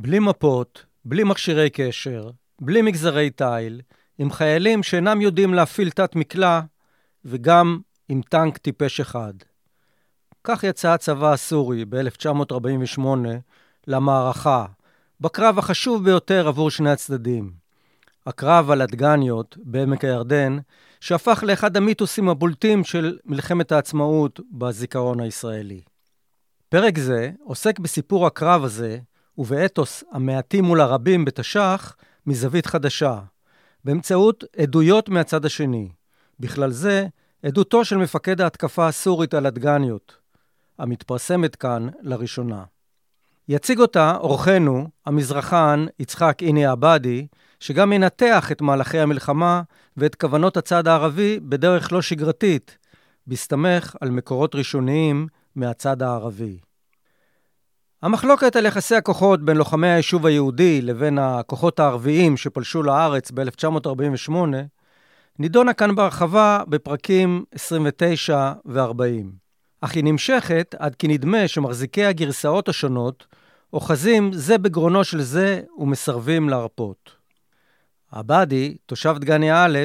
בלי מפות, בלי מכשירי קשר, בלי מגזרי תיל, עם חיילים שאינם יודעים להפעיל תת-מקלע, וגם עם טנק טיפש אחד. כך יצא הצבא הסורי ב-1948 למערכה, בקרב החשוב ביותר עבור שני הצדדים. הקרב על הדגניות בעמק הירדן, שהפך לאחד המיתוסים הבולטים של מלחמת העצמאות בזיכרון הישראלי. פרק זה עוסק בסיפור הקרב הזה ובאתוס המעטים מול הרבים בתש"ח מזווית חדשה, באמצעות עדויות מהצד השני, בכלל זה עדותו של מפקד ההתקפה הסורית על הדגניות, המתפרסמת כאן לראשונה. יציג אותה אורחנו, המזרחן יצחק איני עבדי, שגם ינתח את מהלכי המלחמה ואת כוונות הצד הערבי בדרך לא שגרתית, בהסתמך על מקורות ראשוניים מהצד הערבי. המחלוקת על יחסי הכוחות בין לוחמי היישוב היהודי לבין הכוחות הערביים שפלשו לארץ ב-1948 נידונה כאן בהרחבה בפרקים 29 ו-40. אך היא נמשכת עד כי נדמה שמחזיקי הגרסאות השונות אוחזים זה בגרונו של זה ומסרבים להרפות. עבדי, תושב דגניה א',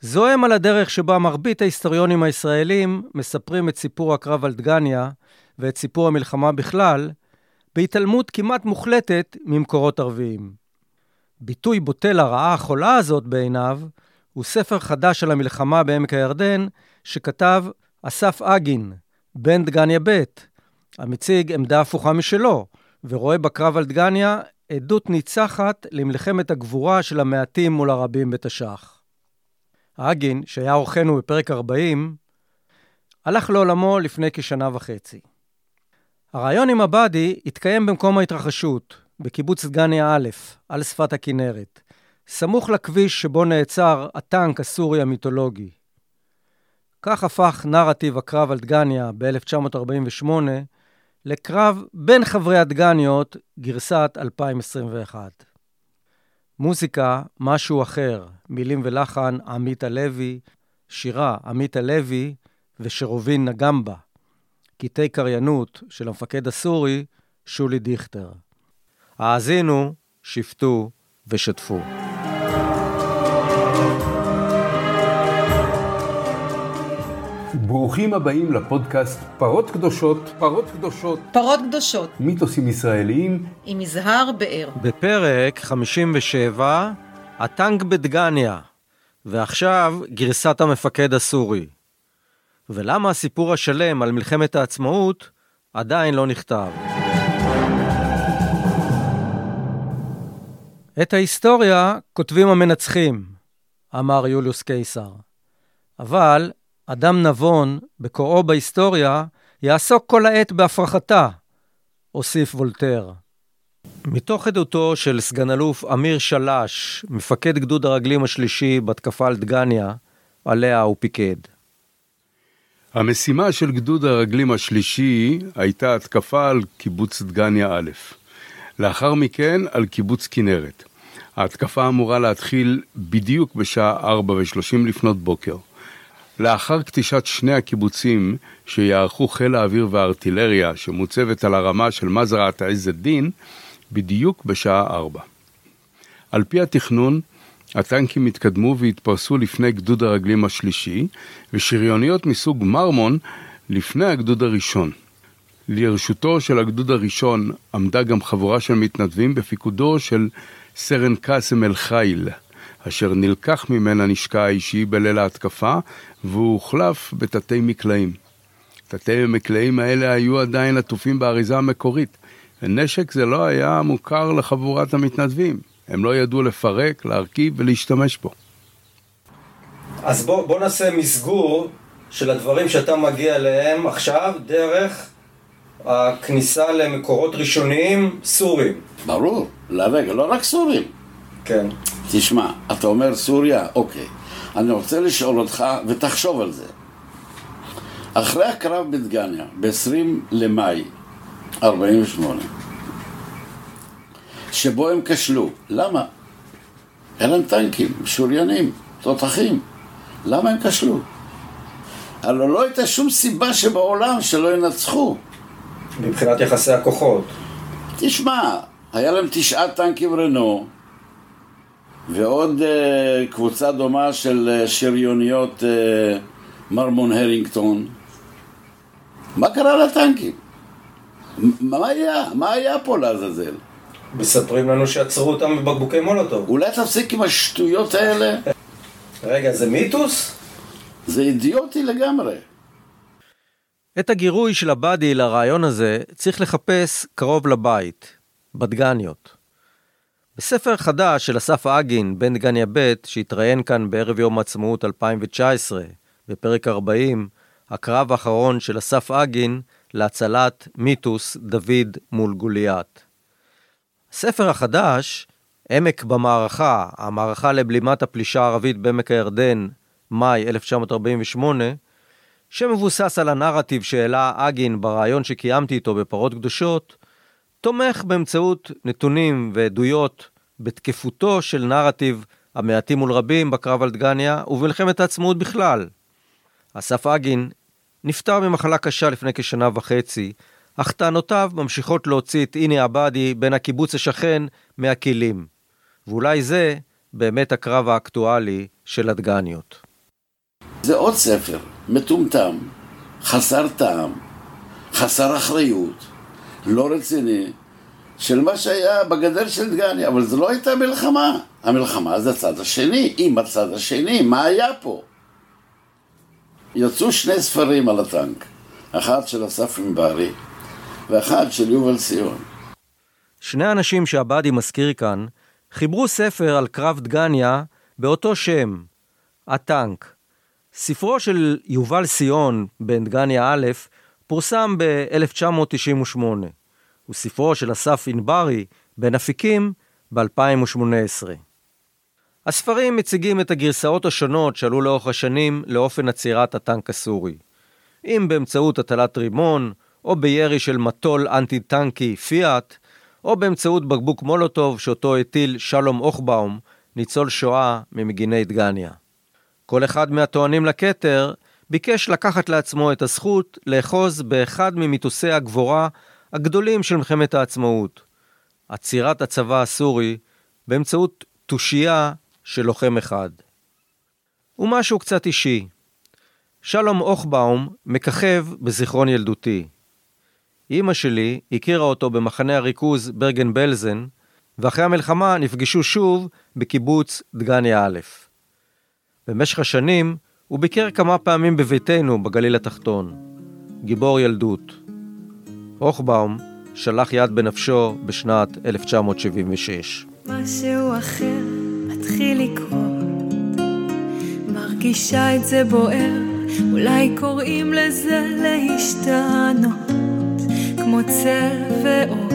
זועם על הדרך שבה מרבית ההיסטוריונים הישראלים מספרים את סיפור הקרב על דגניה ואת סיפור המלחמה בכלל, בהתעלמות כמעט מוחלטת ממקורות ערביים. ביטוי בוטה לרעה החולה הזאת בעיניו, הוא ספר חדש על המלחמה בעמק הירדן, שכתב אסף אגין, בן דגניה ב', המציג עמדה הפוכה משלו, ורואה בקרב על דגניה עדות ניצחת למלחמת הגבורה של המעטים מול הרבים בתש"ח. אגין, שהיה אורחנו בפרק 40, הלך לעולמו לפני כשנה וחצי. הרעיון עם עבדי התקיים במקום ההתרחשות, בקיבוץ דגניה א', על שפת הכנרת, סמוך לכביש שבו נעצר הטנק הסורי המיתולוגי. כך הפך נרטיב הקרב על דגניה ב-1948 לקרב בין חברי הדגניות, גרסת 2021. מוזיקה, משהו אחר, מילים ולחן, עמית הלוי, שירה, עמית הלוי ושרובין נגם בה. קטעי קריינות של המפקד הסורי, שולי דיכטר. האזינו, שפטו ושתפו. ברוכים הבאים לפודקאסט פרות קדושות, פרות קדושות, פרות קדושות, מיתוסים ישראליים עם יזהר באר. בפרק 57, הטנק בדגניה, ועכשיו גרסת המפקד הסורי. ולמה הסיפור השלם על מלחמת העצמאות עדיין לא נכתב. את ההיסטוריה כותבים המנצחים, אמר יוליוס קיסר. אבל אדם נבון, בקוראו בהיסטוריה, יעסוק כל העת בהפרחתה, הוסיף וולטר. מתוך עדותו של סגן אלוף אמיר שלש, מפקד גדוד הרגלים השלישי בתקפה על דגניה, עליה הוא פיקד. המשימה של גדוד הרגלים השלישי הייתה התקפה על קיבוץ דגניה א', לאחר מכן על קיבוץ כנרת. ההתקפה אמורה להתחיל בדיוק בשעה 4 ו-30 לפנות בוקר. לאחר כתישת שני הקיבוצים שיערכו חיל האוויר והארטילריה שמוצבת על הרמה של מזרעת עז א-דין, בדיוק בשעה 4. על פי התכנון, הטנקים התקדמו והתפרסו לפני גדוד הרגלים השלישי, ושריוניות מסוג מרמון לפני הגדוד הראשון. לרשותו של הגדוד הראשון עמדה גם חבורה של מתנדבים בפיקודו של סרן קאסם אל-חייל, אשר נלקח ממנה נשקע האישי בליל ההתקפה, והוא הוחלף בתתי מקלעים. תתי המקלעים האלה היו עדיין עטופים באריזה המקורית, ונשק זה לא היה מוכר לחבורת המתנדבים. הם לא ידעו לפרק, להרכיב ולהשתמש בו. אז בוא, בוא נעשה מסגור של הדברים שאתה מגיע אליהם עכשיו דרך הכניסה למקורות ראשוניים סורים. ברור, לרגע, לא רק סורים. כן. תשמע, אתה אומר סוריה, אוקיי. אני רוצה לשאול אותך, ותחשוב על זה. אחרי הקרב בדגניה, ב-20 למאי 48, שבו הם כשלו. למה? אין להם טנקים, שוריינים, תותחים. למה הם כשלו? הלוא לא הייתה שום סיבה שבעולם שלא ינצחו. מבחינת יחסי הכוחות. תשמע, היה להם תשעה טנקים רנו, ועוד uh, קבוצה דומה של uh, שריוניות uh, מרמון הרינגטון. מה קרה לטנקים? מה היה? מה היה פה לעזאזל? מספרים לנו שעצרו אותם בבקבוקי מולוטוב. אולי תפסיק עם השטויות האלה? רגע, זה מיתוס? זה אידיוטי לגמרי. את הגירוי של הבאדי לרעיון הזה צריך לחפש קרוב לבית, בדגניות. בספר חדש של אסף אגין, בן דגניה ב', שהתראיין כאן בערב יום העצמאות 2019, בפרק 40, הקרב האחרון של אסף אגין להצלת מיתוס דוד מול גוליית. הספר החדש, עמק במערכה, המערכה לבלימת הפלישה הערבית בעמק הירדן, מאי 1948, שמבוסס על הנרטיב שהעלה אגין בריאיון שקיימתי איתו בפרות קדושות, תומך באמצעות נתונים ועדויות בתקפותו של נרטיב המעטים מול רבים בקרב על דגניה ובמלחמת העצמאות בכלל. אסף אגין נפטר ממחלה קשה לפני כשנה וחצי, אך טענותיו ממשיכות להוציא את איני עבאדי בן הקיבוץ השכן מהכלים. ואולי זה באמת הקרב האקטואלי של הדגניות. זה עוד ספר, מטומטם, חסר טעם, חסר אחריות, לא רציני, של מה שהיה בגדר של דגניה, אבל זו לא הייתה מלחמה. המלחמה זה הצד השני, עם הצד השני, מה היה פה? יצאו שני ספרים על הטנק, אחד של אסף ענברי ואחד של יובל ציון. שני האנשים שעבדי מזכיר כאן חיברו ספר על קרב דגניה באותו שם, הטנק. ספרו של יובל סיון, בן דגניה א', פורסם ב-1998, וספרו של אסף ענברי, בן אפיקים, ב-2018. הספרים מציגים את הגרסאות השונות שעלו לאורך השנים לאופן עצירת הטנק הסורי. אם באמצעות הטלת רימון, או בירי של מטול אנטי-טנקי פיאט, או באמצעות בקבוק מולוטוב שאותו הטיל שלום אוכבאום, ניצול שואה ממגיני דגניה. כל אחד מהטוענים לכתר ביקש לקחת לעצמו את הזכות לאחוז באחד ממיתוסי הגבורה הגדולים של מלחמת העצמאות, עצירת הצבא הסורי באמצעות תושייה של לוחם אחד. ומשהו קצת אישי. שלום אוכבאום מככב בזיכרון ילדותי. אמא שלי הכירה אותו במחנה הריכוז ברגן בלזן, ואחרי המלחמה נפגשו שוב בקיבוץ דגניה א'. במשך השנים הוא ביקר כמה פעמים בביתנו בגליל התחתון. גיבור ילדות. הוכבאום שלח יד בנפשו בשנת 1976. משהו אחר מתחיל לקרות, מרגישה את זה בוער, אולי קוראים לזה להשתנות, כמו צל ואור.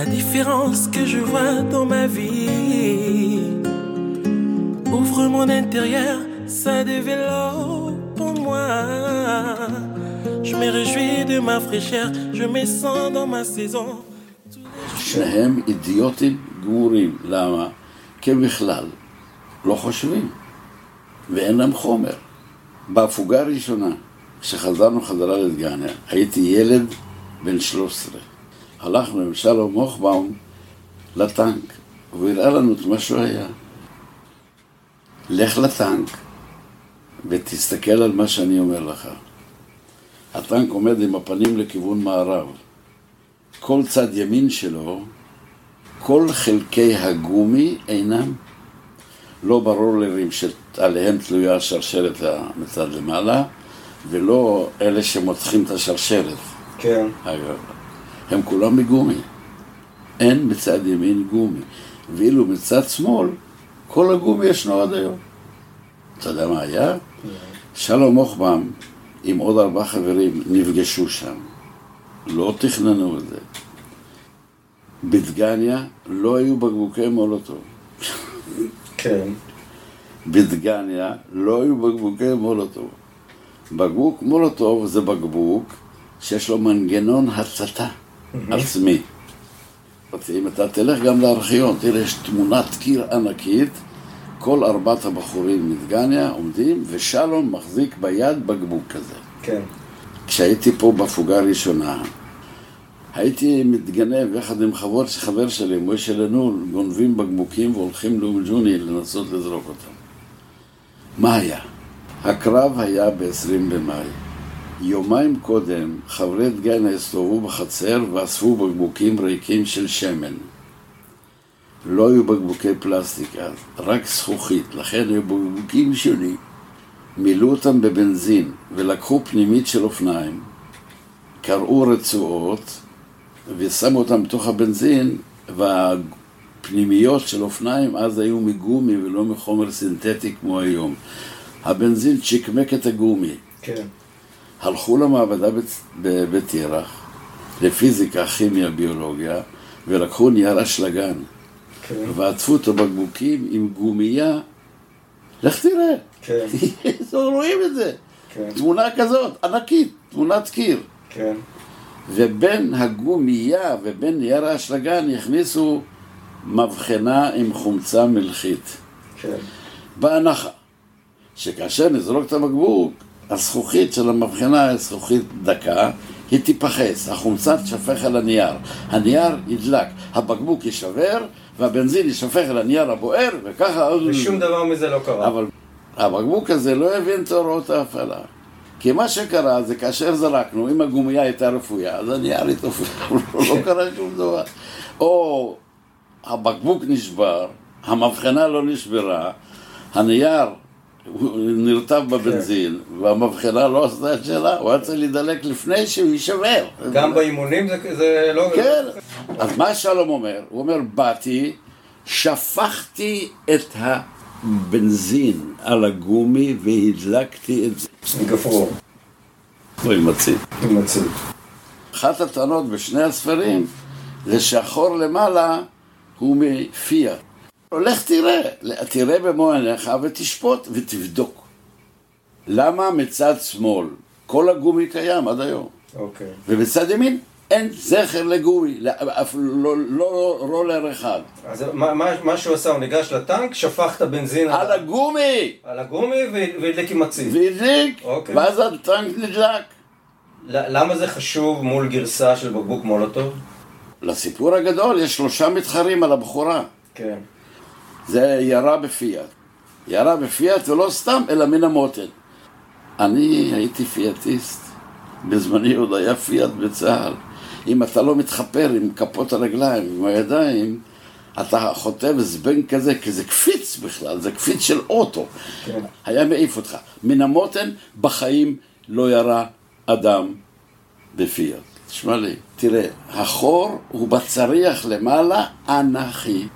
La différence que je vois dans ma vie ouvre mon intérieur, ça développe en moi. Je me réjouis de ma fraîcheur, je me sens dans ma saison. שניהם אידיוטים גמורים. למה? כי הם בכלל לא חושבים, ואין להם חומר. בהפוגה הראשונה, כשחזרנו חזרה לדגניה, הייתי ילד בן 13. הלכנו עם שלום מוכבאום לטנק, והוא הראה לנו את מה שהוא היה. לך לטנק ותסתכל על מה שאני אומר לך. הטנק עומד עם הפנים לכיוון מערב. כל צד ימין שלו, כל חלקי הגומי אינם. לא ברור לרים שעליהם תלויה השרשרת מצד למעלה, ולא אלה שמותחים את השרשרת. כן. אגב, הם כולם מגומי. אין מצד ימין גומי. ואילו מצד שמאל, כל הגומי ישנו עד היום. אתה יודע מה היה? שלום מוכבם עם עוד ארבעה חברים נפגשו שם. לא תכננו את זה. בדגניה לא היו בקבוקי מולוטוב. כן. בדגניה לא היו בקבוקי מולוטוב. בקבוק מולוטוב זה בקבוק שיש לו מנגנון הצתה עצמי. אם אתה תלך גם לארכיון, תראה, יש תמונת קיר ענקית, כל ארבעת הבחורים מדגניה עומדים, ושלום מחזיק ביד בקבוק כזה. כן. כשהייתי פה בהפוגה הראשונה, הייתי מתגנב יחד עם חבר, חבר שלי, מוישה לנול, גונבים בקבוקים והולכים לאום ג'וני לנסות לזרוק אותם. מה היה? הקרב היה ב-20 במאי. יומיים קודם חברי דגן הסתובבו בחצר ואספו בקבוקים ריקים של שמן. לא היו בקבוקי פלסטיק אז, רק זכוכית, לכן היו בקבוקים שונים. מילאו אותם בבנזין ולקחו פנימית של אופניים, קרעו רצועות ושמו אותם בתוך הבנזין והפנימיות של אופניים אז היו מגומי ולא מחומר סינתטי כמו היום. הבנזין צ'קמק את הגומי. כן. הלכו למעבדה בבית ירח, לפיזיקה, כימיה, ביולוגיה, ולקחו נייר אשלגן. כן. ועטפו אותו בקבוקים עם גומייה. לך תראה, כן. רואים את זה. כן. תמונה כזאת, ענקית, תמונת קיר. כן. ובין הגומייה ובין נייר האשלגן הכניסו מבחנה עם חומצה מלחית. כן. בהנחה שכאשר נזרוק את הבקבוק, הזכוכית של המבחנה היא זכוכית דקה, היא תיפחס, החומצה תשפך על הנייר, הנייר ידלק, הבקבוק יישבר והבנזין יישפך על הנייר הבוער וככה... ושום דבר מזה לא קרה. אבל הבקבוק הזה לא הבין את הוראות ההפעלה. כי מה שקרה זה כאשר זרקנו, אם הגומייה הייתה רפויה, אז הנייר התעופף, לא קרה שום דבר. או הבקבוק נשבר, המבחנה לא נשברה, הנייר הוא נרטב בבנזין, והמבחנה לא עשתה את שלה, הוא היה צריך להידלק לפני שהוא יישבר. גם באימונים זה, זה לא... כן. אז מה שלום אומר? הוא אומר, באתי, שפכתי את הבנזין על הגומי והדלקתי את זה. גפרור, עם מצית. עם מצית. אחת הטענות בשני הספרים זה שהחור למעלה הוא מפיאט. לך תראה, תראה במו עיניך ותשפוט ותבדוק. למה מצד שמאל כל הגומי קיים עד היום, אוקיי. ובצד ימין אין זכר לגומי, לא- אפילו לא, לא רולר אחד. אז מה, מה, מה שהוא עשה, הוא ניגש לטנק, שפך את הבנזין על הגומי! על הגומי והד- והדליק עם מצית. והדליק, אוקיי. ואז הטנק נדלק. למה זה חשוב מול גרסה של בקבוק מולוטוב? לסיפור הגדול יש שלושה מתחרים על הבחורה. כן. זה ירה בפיאט. ירה בפיאט ולא סתם, אלא מן המותן. אני הייתי פיאטיסט. בזמני עוד היה פיאט בצה"ל. אם אתה לא מתחפר עם כפות הרגליים, עם הידיים, אתה חוטב זבנג כזה, כי זה קפיץ בכלל, זה קפיץ של אוטו. כן. היה מעיף אותך. מן המותן בחיים לא ירה אדם בפיאט. תשמע לי, תראה, החור הוא בצריח למעלה אנכי.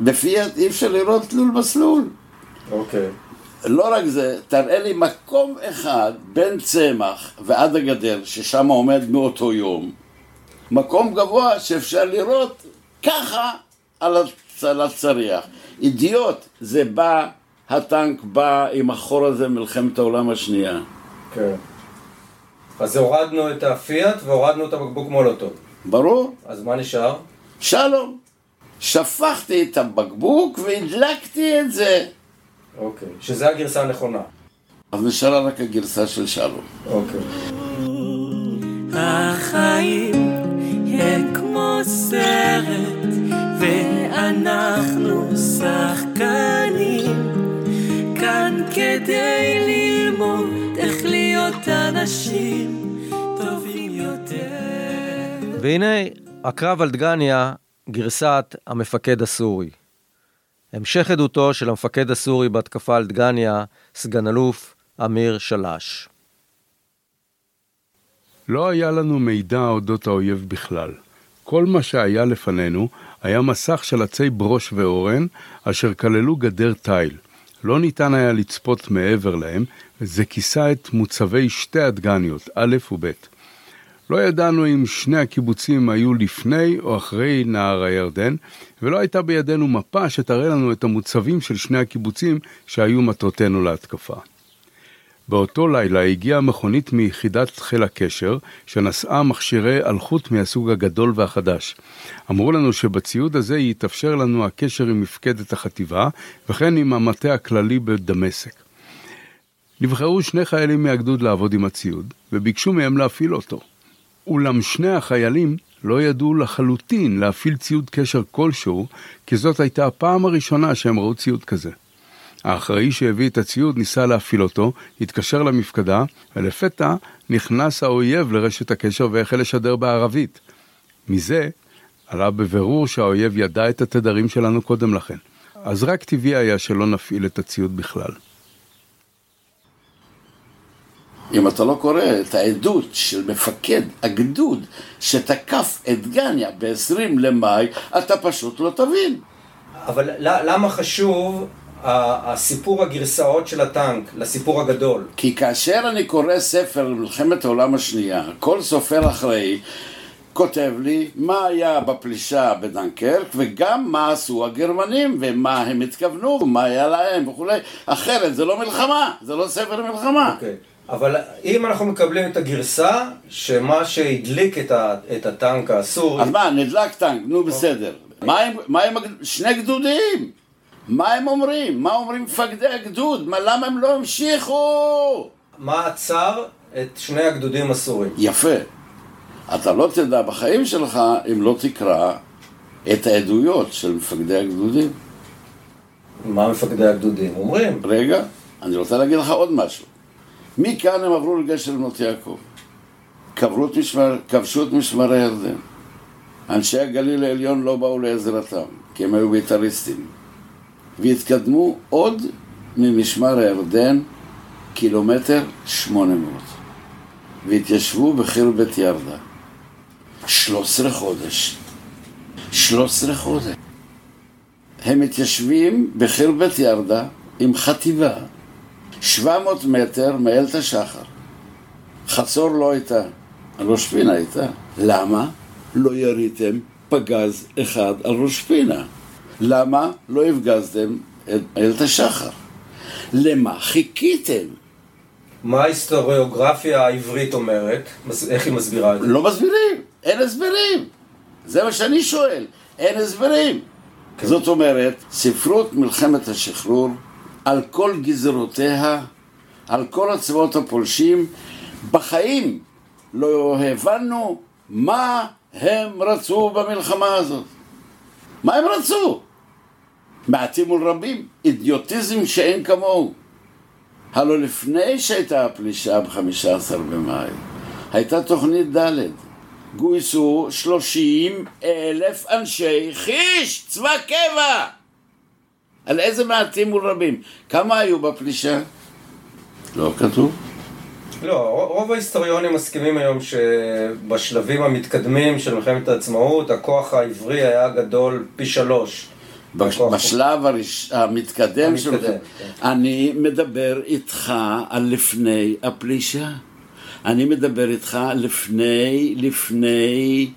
בפיאט אי אפשר לראות תלול מסלול. אוקיי. לא רק זה, תראה לי מקום אחד בין צמח ועד הגדר, ששם עומד מאותו יום, מקום גבוה שאפשר לראות ככה על הצ- על הצריח. אידיוט, זה בא, הטנק בא עם החור הזה מלחמת העולם השנייה. כן. אז הורדנו את הפיאט והורדנו את הבקבוק מולוטוב. ברור? אז מה נשאר? שלום. שפכתי את הבקבוק והדלקתי את זה. אוקיי. שזה הגרסה הנכונה. אז נשארה רק הגרסה של שלום. אוקיי. החיים הם כמו סרט, ואנחנו שחקנים, כאן כדי ללמוד איך להיות אנשים טובים יותר. והנה הקרב על דגניה, גרסת המפקד הסורי. המשך עדותו של המפקד הסורי בהתקפה על דגניה, סגן אלוף אמיר שלש. לא היה לנו מידע אודות האויב בכלל. כל מה שהיה לפנינו היה מסך של עצי ברוש ואורן, אשר כללו גדר תיל. לא ניתן היה לצפות מעבר להם, וזה כיסה את מוצבי שתי הדגניות, א' וב'. לא ידענו אם שני הקיבוצים היו לפני או אחרי נהר הירדן, ולא הייתה בידינו מפה שתראה לנו את המוצבים של שני הקיבוצים שהיו מטרותינו להתקפה. באותו לילה הגיעה מכונית מיחידת חיל הקשר, שנשאה מכשירי אלחוט מהסוג הגדול והחדש. אמרו לנו שבציוד הזה יתאפשר לנו הקשר עם מפקדת החטיבה, וכן עם המטה הכללי בדמשק. נבחרו שני חיילים מהגדוד לעבוד עם הציוד, וביקשו מהם להפעיל אותו. אולם שני החיילים לא ידעו לחלוטין להפעיל ציוד קשר כלשהו, כי זאת הייתה הפעם הראשונה שהם ראו ציוד כזה. האחראי שהביא את הציוד ניסה להפעיל אותו, התקשר למפקדה, ולפתע נכנס האויב לרשת הקשר והחל לשדר בערבית. מזה עלה בבירור שהאויב ידע את התדרים שלנו קודם לכן. אז רק טבעי היה שלא נפעיל את הציוד בכלל. אם אתה לא קורא את העדות של מפקד הגדוד שתקף את גניה ב-20 למאי, אתה פשוט לא תבין. אבל למה חשוב הסיפור הגרסאות של הטנק לסיפור הגדול? כי כאשר אני קורא ספר למלחמת העולם השנייה, כל סופר אחראי כותב לי מה היה בפלישה בדנקרק וגם מה עשו הגרמנים ומה הם התכוונו ומה היה להם וכולי אחרת זה לא מלחמה, זה לא ספר מלחמה okay. אוקיי. אבל אם אנחנו מקבלים את הגרסה שמה שהדליק את, ה, את הטנק הסורי אז מה, נדלק טנק, נו okay. בסדר מה עם, מה עם שני גדודים? מה הם אומרים? מה אומרים מפקדי הגדוד? מה, למה הם לא המשיכו? מה עצר את שני הגדודים הסורים? יפה אתה לא תדע בחיים שלך אם לא תקרא את העדויות של מפקדי הגדודים. מה מפקדי הגדודים אומרים? רגע, אני רוצה להגיד לך עוד משהו. מכאן הם עברו לגשר בנות יעקב. משמר, כבשו את משמר הירדן. אנשי הגליל העליון לא באו לעזרתם, כי הם היו בית"ריסטים. והתקדמו עוד ממשמר הירדן קילומטר שמונה מאות. והתיישבו בחיר בית ירדה. שלוש עשרה חודש. שלוש עשרה חודש. הם מתיישבים בחיר בית ירדה עם חטיבה, שבע מאות מטר מאיילת השחר. חצור לא הייתה, ראש פינה הייתה. למה לא יריתם פגז אחד על ראש פינה? למה לא הפגזתם את איילת השחר? למה חיכיתם? מה ההיסטוריוגרפיה העברית אומרת? איך היא מסבירה את זה? לא מסבירים. אין הסברים. זה מה שאני שואל, אין הסברים. כן. זאת אומרת, ספרות מלחמת השחרור, על כל גזרותיה, על כל הצבאות הפולשים, בחיים לא הבנו מה הם רצו במלחמה הזאת. מה הם רצו? מעטים מול רבים, אידיוטיזם שאין כמוהו. הלא לפני שהייתה הפלישה ב-15 במאי, הייתה תוכנית ד' גויסו שלושים אלף אנשי חיש, צבא קבע! על איזה מעטים מול רבים? כמה היו בפלישה? לא כתוב. לא, רוב ההיסטוריונים מסכימים היום שבשלבים המתקדמים של מלחמת העצמאות הכוח העברי היה גדול פי שלוש. בשלב הראש... המתקדם, המתקדם של... כן. אני מדבר איתך על לפני הפלישה. אני מדבר איתך לפני, לפני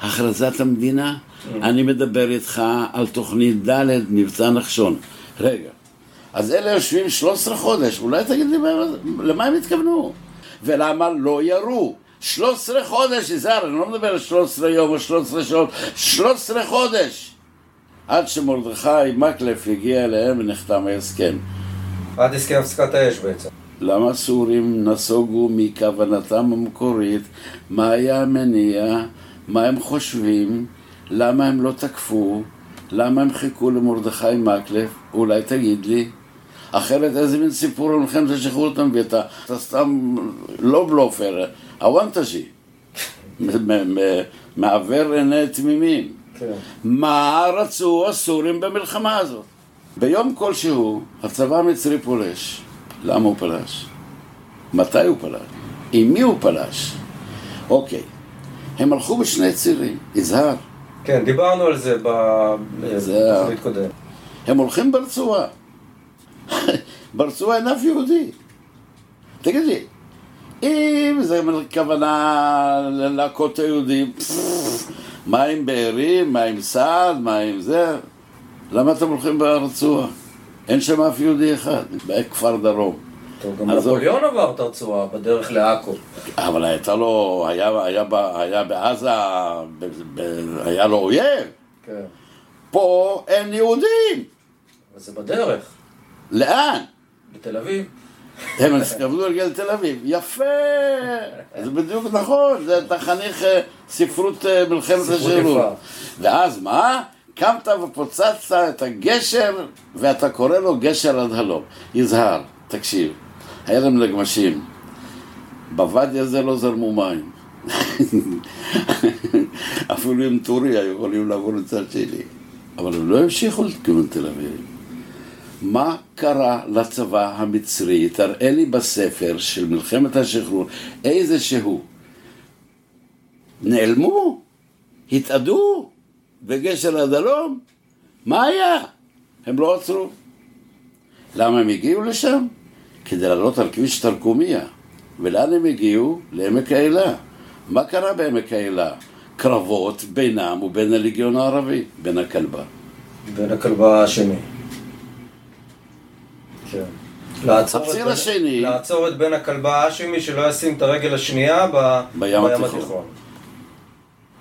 הכרזת המדינה. Mm. אני מדבר איתך על תוכנית ד', מבצע נחשון. רגע, אז אלה יושבים 13 חודש, אולי תגיד לי למה הם התכוונו? ולמה לא ירו? 13 חודש, יזהר, אני לא מדבר על 13 יום או 13 שעות, 13 חודש! עד שמרדכי מקלף הגיע אליהם ונחתם ההסכם. עד הסכם הפסקת האש בעצם. למה הסורים נסוגו מכוונתם המקורית, מה היה המניע, מה הם חושבים, למה הם לא תקפו, למה הם חיכו למרדכי מקלף, אולי תגיד לי. אחרת איזה מין סיפור על מלחמת השחרור אתה מביא, אתה, סתם לא בלופר, הוונטג'י, מעוור עיני תמימים. כן. מה רצו הסורים במלחמה הזאת? ביום כלשהו הצבא המצרי פולש. למה הוא פלש? מתי הוא פלש? עם מי הוא פלש? אוקיי, הם הלכו בשני צירים, יזהר. כן, דיברנו על זה בתוכנית קודמת. הם הולכים ברצועה. ברצועה אין אף יהודי. תגיד לי, אם זה כוונה ללהקות היהודים, מה עם בארי, מה עם סעד, מה עם זה? למה אתם הולכים ברצועה? אין שם אף יהודי אחד, בכפר דרום. טוב, גם נפוליאון עבר את הרצועה בדרך לעכו. אבל הייתה לו, היה, היה, היה בעזה, ב, ב, היה לו אויב. כן. פה אין יהודים. אבל זה בדרך. לאן? בתל אביב. הם התכוונו להגיע לתל אביב. יפה! זה בדיוק נכון, זה אתה חניך אה, ספרות אה, מלחמת השירות. ואז מה? קמת ופוצצת את הגשר, ואתה קורא לו גשר עד הלום. יזהר, תקשיב, היה להם נגמשים. בוואדי הזה לא זרמו מים. אפילו עם טורי היו יכולים לעבור לצד שני. אבל הם לא המשיכו לכיוון תל אביב. מה קרה לצבא המצרי? תראה לי בספר של מלחמת השחרור איזה שהוא. נעלמו? התאדו? בגשר הדלום? מה היה? הם לא עצרו. למה הם הגיעו לשם? כדי לעלות על כביש תרקומיה. ולאן הם הגיעו? לעמק האלה. מה קרה בעמק האלה? קרבות בינם ובין הליגיון הערבי, בין הכלבה. בין הכלבה השני. כן. לעצור את השני- לעצור את בן הכלבה האשמי שלא ישים את הרגל השנייה ב- בים בים התיכון.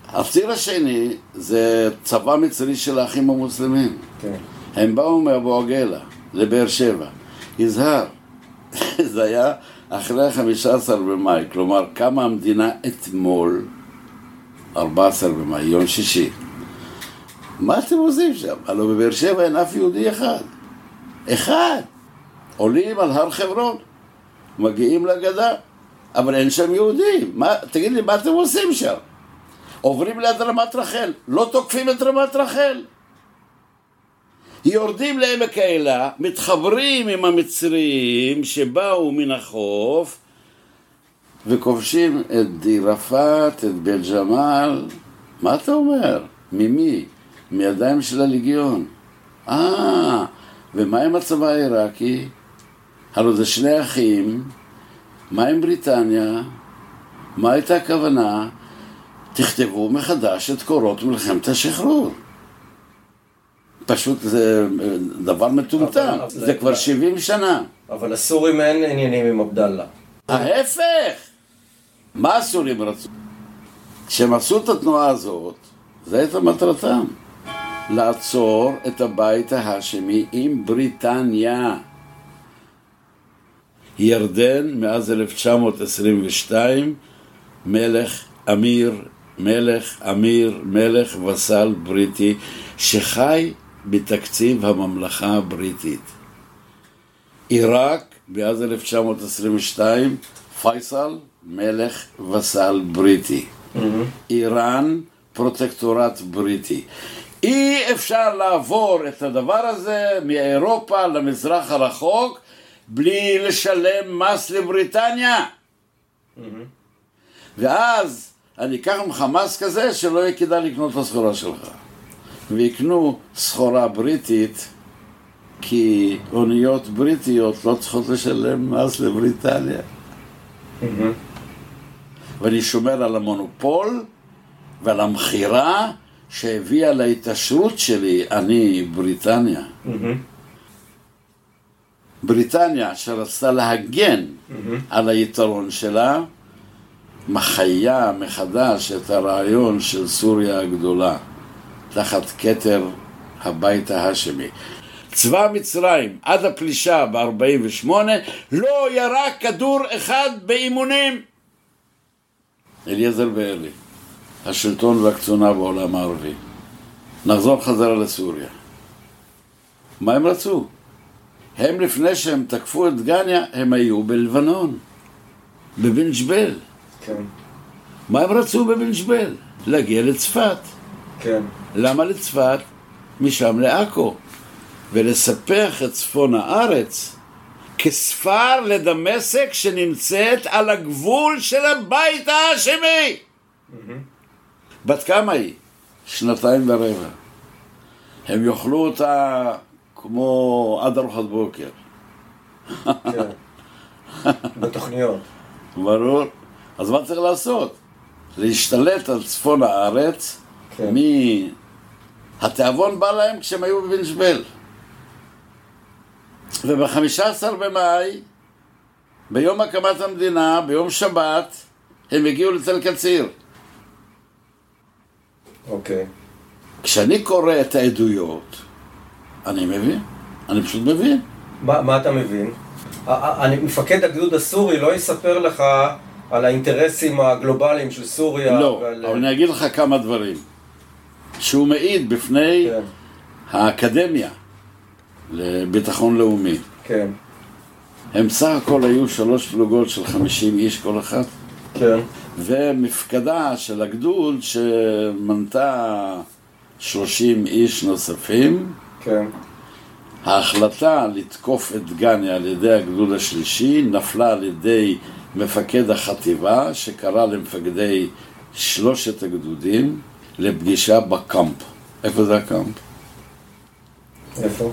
הציר השני זה צבא מצרי של האחים המוסלמים. כן. הם באו מאבו עגלה לבאר שבע. יזהר, זה היה אחרי ה-15 במאי, כלומר קמה המדינה אתמול, 14 במאי, יום שישי. מה אתם עושים שם? הלוא בבאר שבע אין אף יהודי אחד. אחד. עולים על הר חברון, מגיעים לגדה, אבל אין שם יהודים. מה, תגיד לי, מה אתם עושים שם? עוברים ליד רמת רחל, לא תוקפים את רמת רחל. יורדים לעמק האלה, מתחברים עם המצרים שבאו מן החוף וכובשים את דירפאת, את בית ג'מאל. מה אתה אומר? ממי? מידיים של הליגיון. אה, ומה עם הצבא העיראקי? הלוא זה שני אחים. מה עם בריטניה? מה הייתה הכוונה? תכתבו מחדש את קורות מלחמת השחרור. פשוט זה אה, דבר מטומטם, זה כבר 70 שנה. אבל לסורים אין עניינים עם עבדאללה. ההפך! מה הסורים רצו? כשהם עשו את התנועה הזאת, זו הייתה מטרתם. לעצור את הבית ההאשמי עם בריטניה. ירדן מאז 1922, מלך אמיר, מלך אמיר, מלך וסל בריטי, שחי בתקציב הממלכה הבריטית. עיראק, מאז 1922, פייסל, מלך וסל בריטי. איראן, פרוטקטורט בריטי. אי אפשר לעבור את הדבר הזה מאירופה למזרח הרחוק בלי לשלם מס לבריטניה. ואז אני אקח ממך מס כזה שלא יהיה כדאי לקנות את הסחורה שלך. ויקנו סחורה בריטית כי אוניות בריטיות לא צריכות לשלם מס לבריטניה. ואני שומר על המונופול ועל המכירה שהביאה להתעשרות שלי, אני, בריטניה. בריטניה, שרצתה להגן על היתרון שלה, מחיה מחדש את הרעיון של סוריה הגדולה, תחת כתר הבית ההאשמי. צבא מצרים עד הפלישה ב-48 לא ירה כדור אחד באימונים. אליעזר ואלי, השלטון והקצונה בעולם הערבי. נחזור חזרה לסוריה. מה הם רצו? הם לפני שהם תקפו את דגניה, הם היו בלבנון, בבן ג'בל. כן, מה הם רצו בבן ג'בל? להגיע לצפת. כן. למה לצפת? משם לעכו. ולספח את צפון הארץ כספר לדמשק שנמצאת על הגבול של הבית ההאשמי. בת כמה היא? שנתיים ורבע. הם יאכלו אותה כמו עד ארוחת בוקר. כן. בתוכניות. ברור. אז מה צריך לעשות? להשתלט על צפון הארץ, כן. מ... התיאבון בא להם כשהם היו בבן ג'בל. וב-15 במאי, ביום הקמת המדינה, ביום שבת, הם הגיעו לתל קציר. אוקיי. כשאני קורא את העדויות, אני מבין, אני פשוט מבין. מה מה אתה מבין? אני, מפקד הגדוד הסורי לא יספר לך על האינטרסים הגלובליים של סוריה. לא, ועל... אבל אני אגיד לך כמה דברים. שהוא מעיד בפני כן. האקדמיה לביטחון לאומי. כן. הם סך הכל היו שלוש פלוגות של חמישים איש כל אחת. כן. ומפקדה של הגדוד שמנתה שלושים איש נוספים. כן. ההחלטה לתקוף את גני על ידי הגדוד השלישי נפלה על ידי מפקד החטיבה שקרא למפקדי שלושת הגדודים לפגישה בקאמפ. איפה זה הקאמפ? איפה?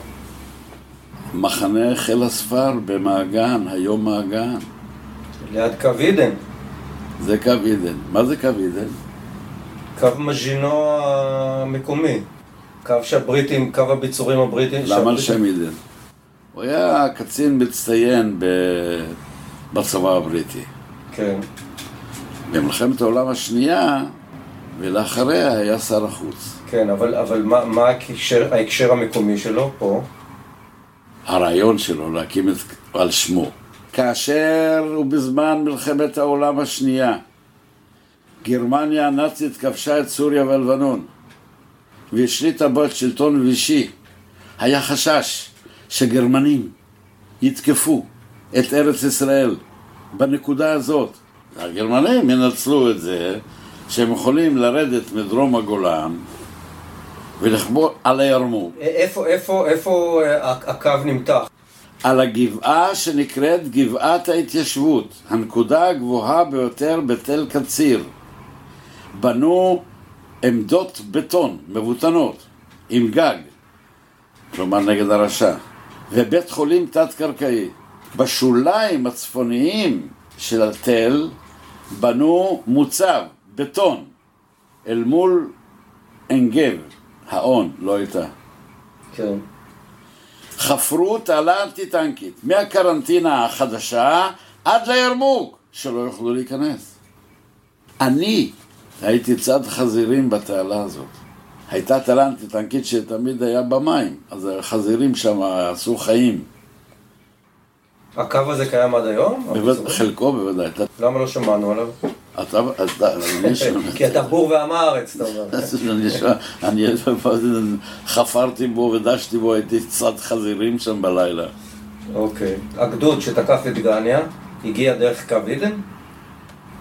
מחנה חיל הספר במעגן, היום מעגן. ליד קו עידן. זה קו עידן. מה זה קו עידן? קו מז'ינו המקומי. קו שהבריטים, קו הביצורים הבריטים. למה על שם עידן? הוא היה קצין מצטיין ב... בצבא הבריטי. כן. במלחמת העולם השנייה ולאחריה היה שר החוץ. כן, אבל, אבל מה, מה ההקשר, ההקשר המקומי שלו פה? הרעיון שלו להקים את, על שמו. כאשר ובזמן מלחמת העולם השנייה גרמניה הנאצית כבשה את סוריה ולבנון והשליטה בו את שלטון וישי היה חשש שגרמנים יתקפו את ארץ ישראל בנקודה הזאת. הגרמנים ינצלו את זה שהם יכולים לרדת מדרום הגולן ולכבוא על הירמוק. איפה, איפה, איפה אה, הקו נמתח? על הגבעה שנקראת גבעת ההתיישבות, הנקודה הגבוהה ביותר בתל קציר. בנו עמדות בטון מבוטנות עם גג, כלומר נגד הרשע, ובית חולים תת-קרקעי. בשוליים הצפוניים של התל בנו מוצב, בטון, אל מול עין גב, האון, לא הייתה. כן. חפרו תעלה אנטי-טנקית מהקרנטינה החדשה עד לירמוק, שלא יוכלו להיכנס. אני הייתי צד חזירים בתעלה הזאת. הייתה תעלה אנטי-טנקית שתמיד היה במים, אז החזירים שם עשו חיים. הקו הזה קיים עד היום? חלקו בוודאי. למה לא שמענו עליו? אתה, כי אתה בור ועם הארץ, אתה אומר. אני חפרתי בו ודשתי בו, הייתי צד חזירים שם בלילה. אוקיי. הגדוד שתקף את גניה, הגיע דרך קו עידן?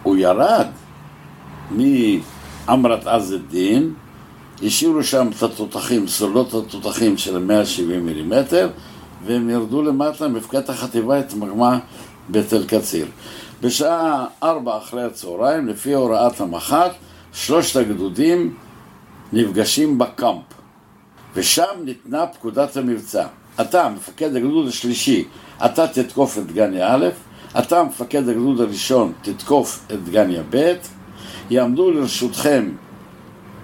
הוא ירד מעמרת עז א-דין, השאירו שם את התותחים, סולות התותחים של 170 מילימטר, והם ירדו למטה, מפקדת החטיבה התמגמה בתל קציר. בשעה ארבע אחרי הצהריים, לפי הוראת המח"ט, שלושת הגדודים נפגשים בקאמפ, ושם ניתנה פקודת המבצע. אתה, מפקד הגדוד השלישי, אתה תתקוף את גניה א', אתה, מפקד הגדוד הראשון, תתקוף את גניה ב', יעמדו לרשותכם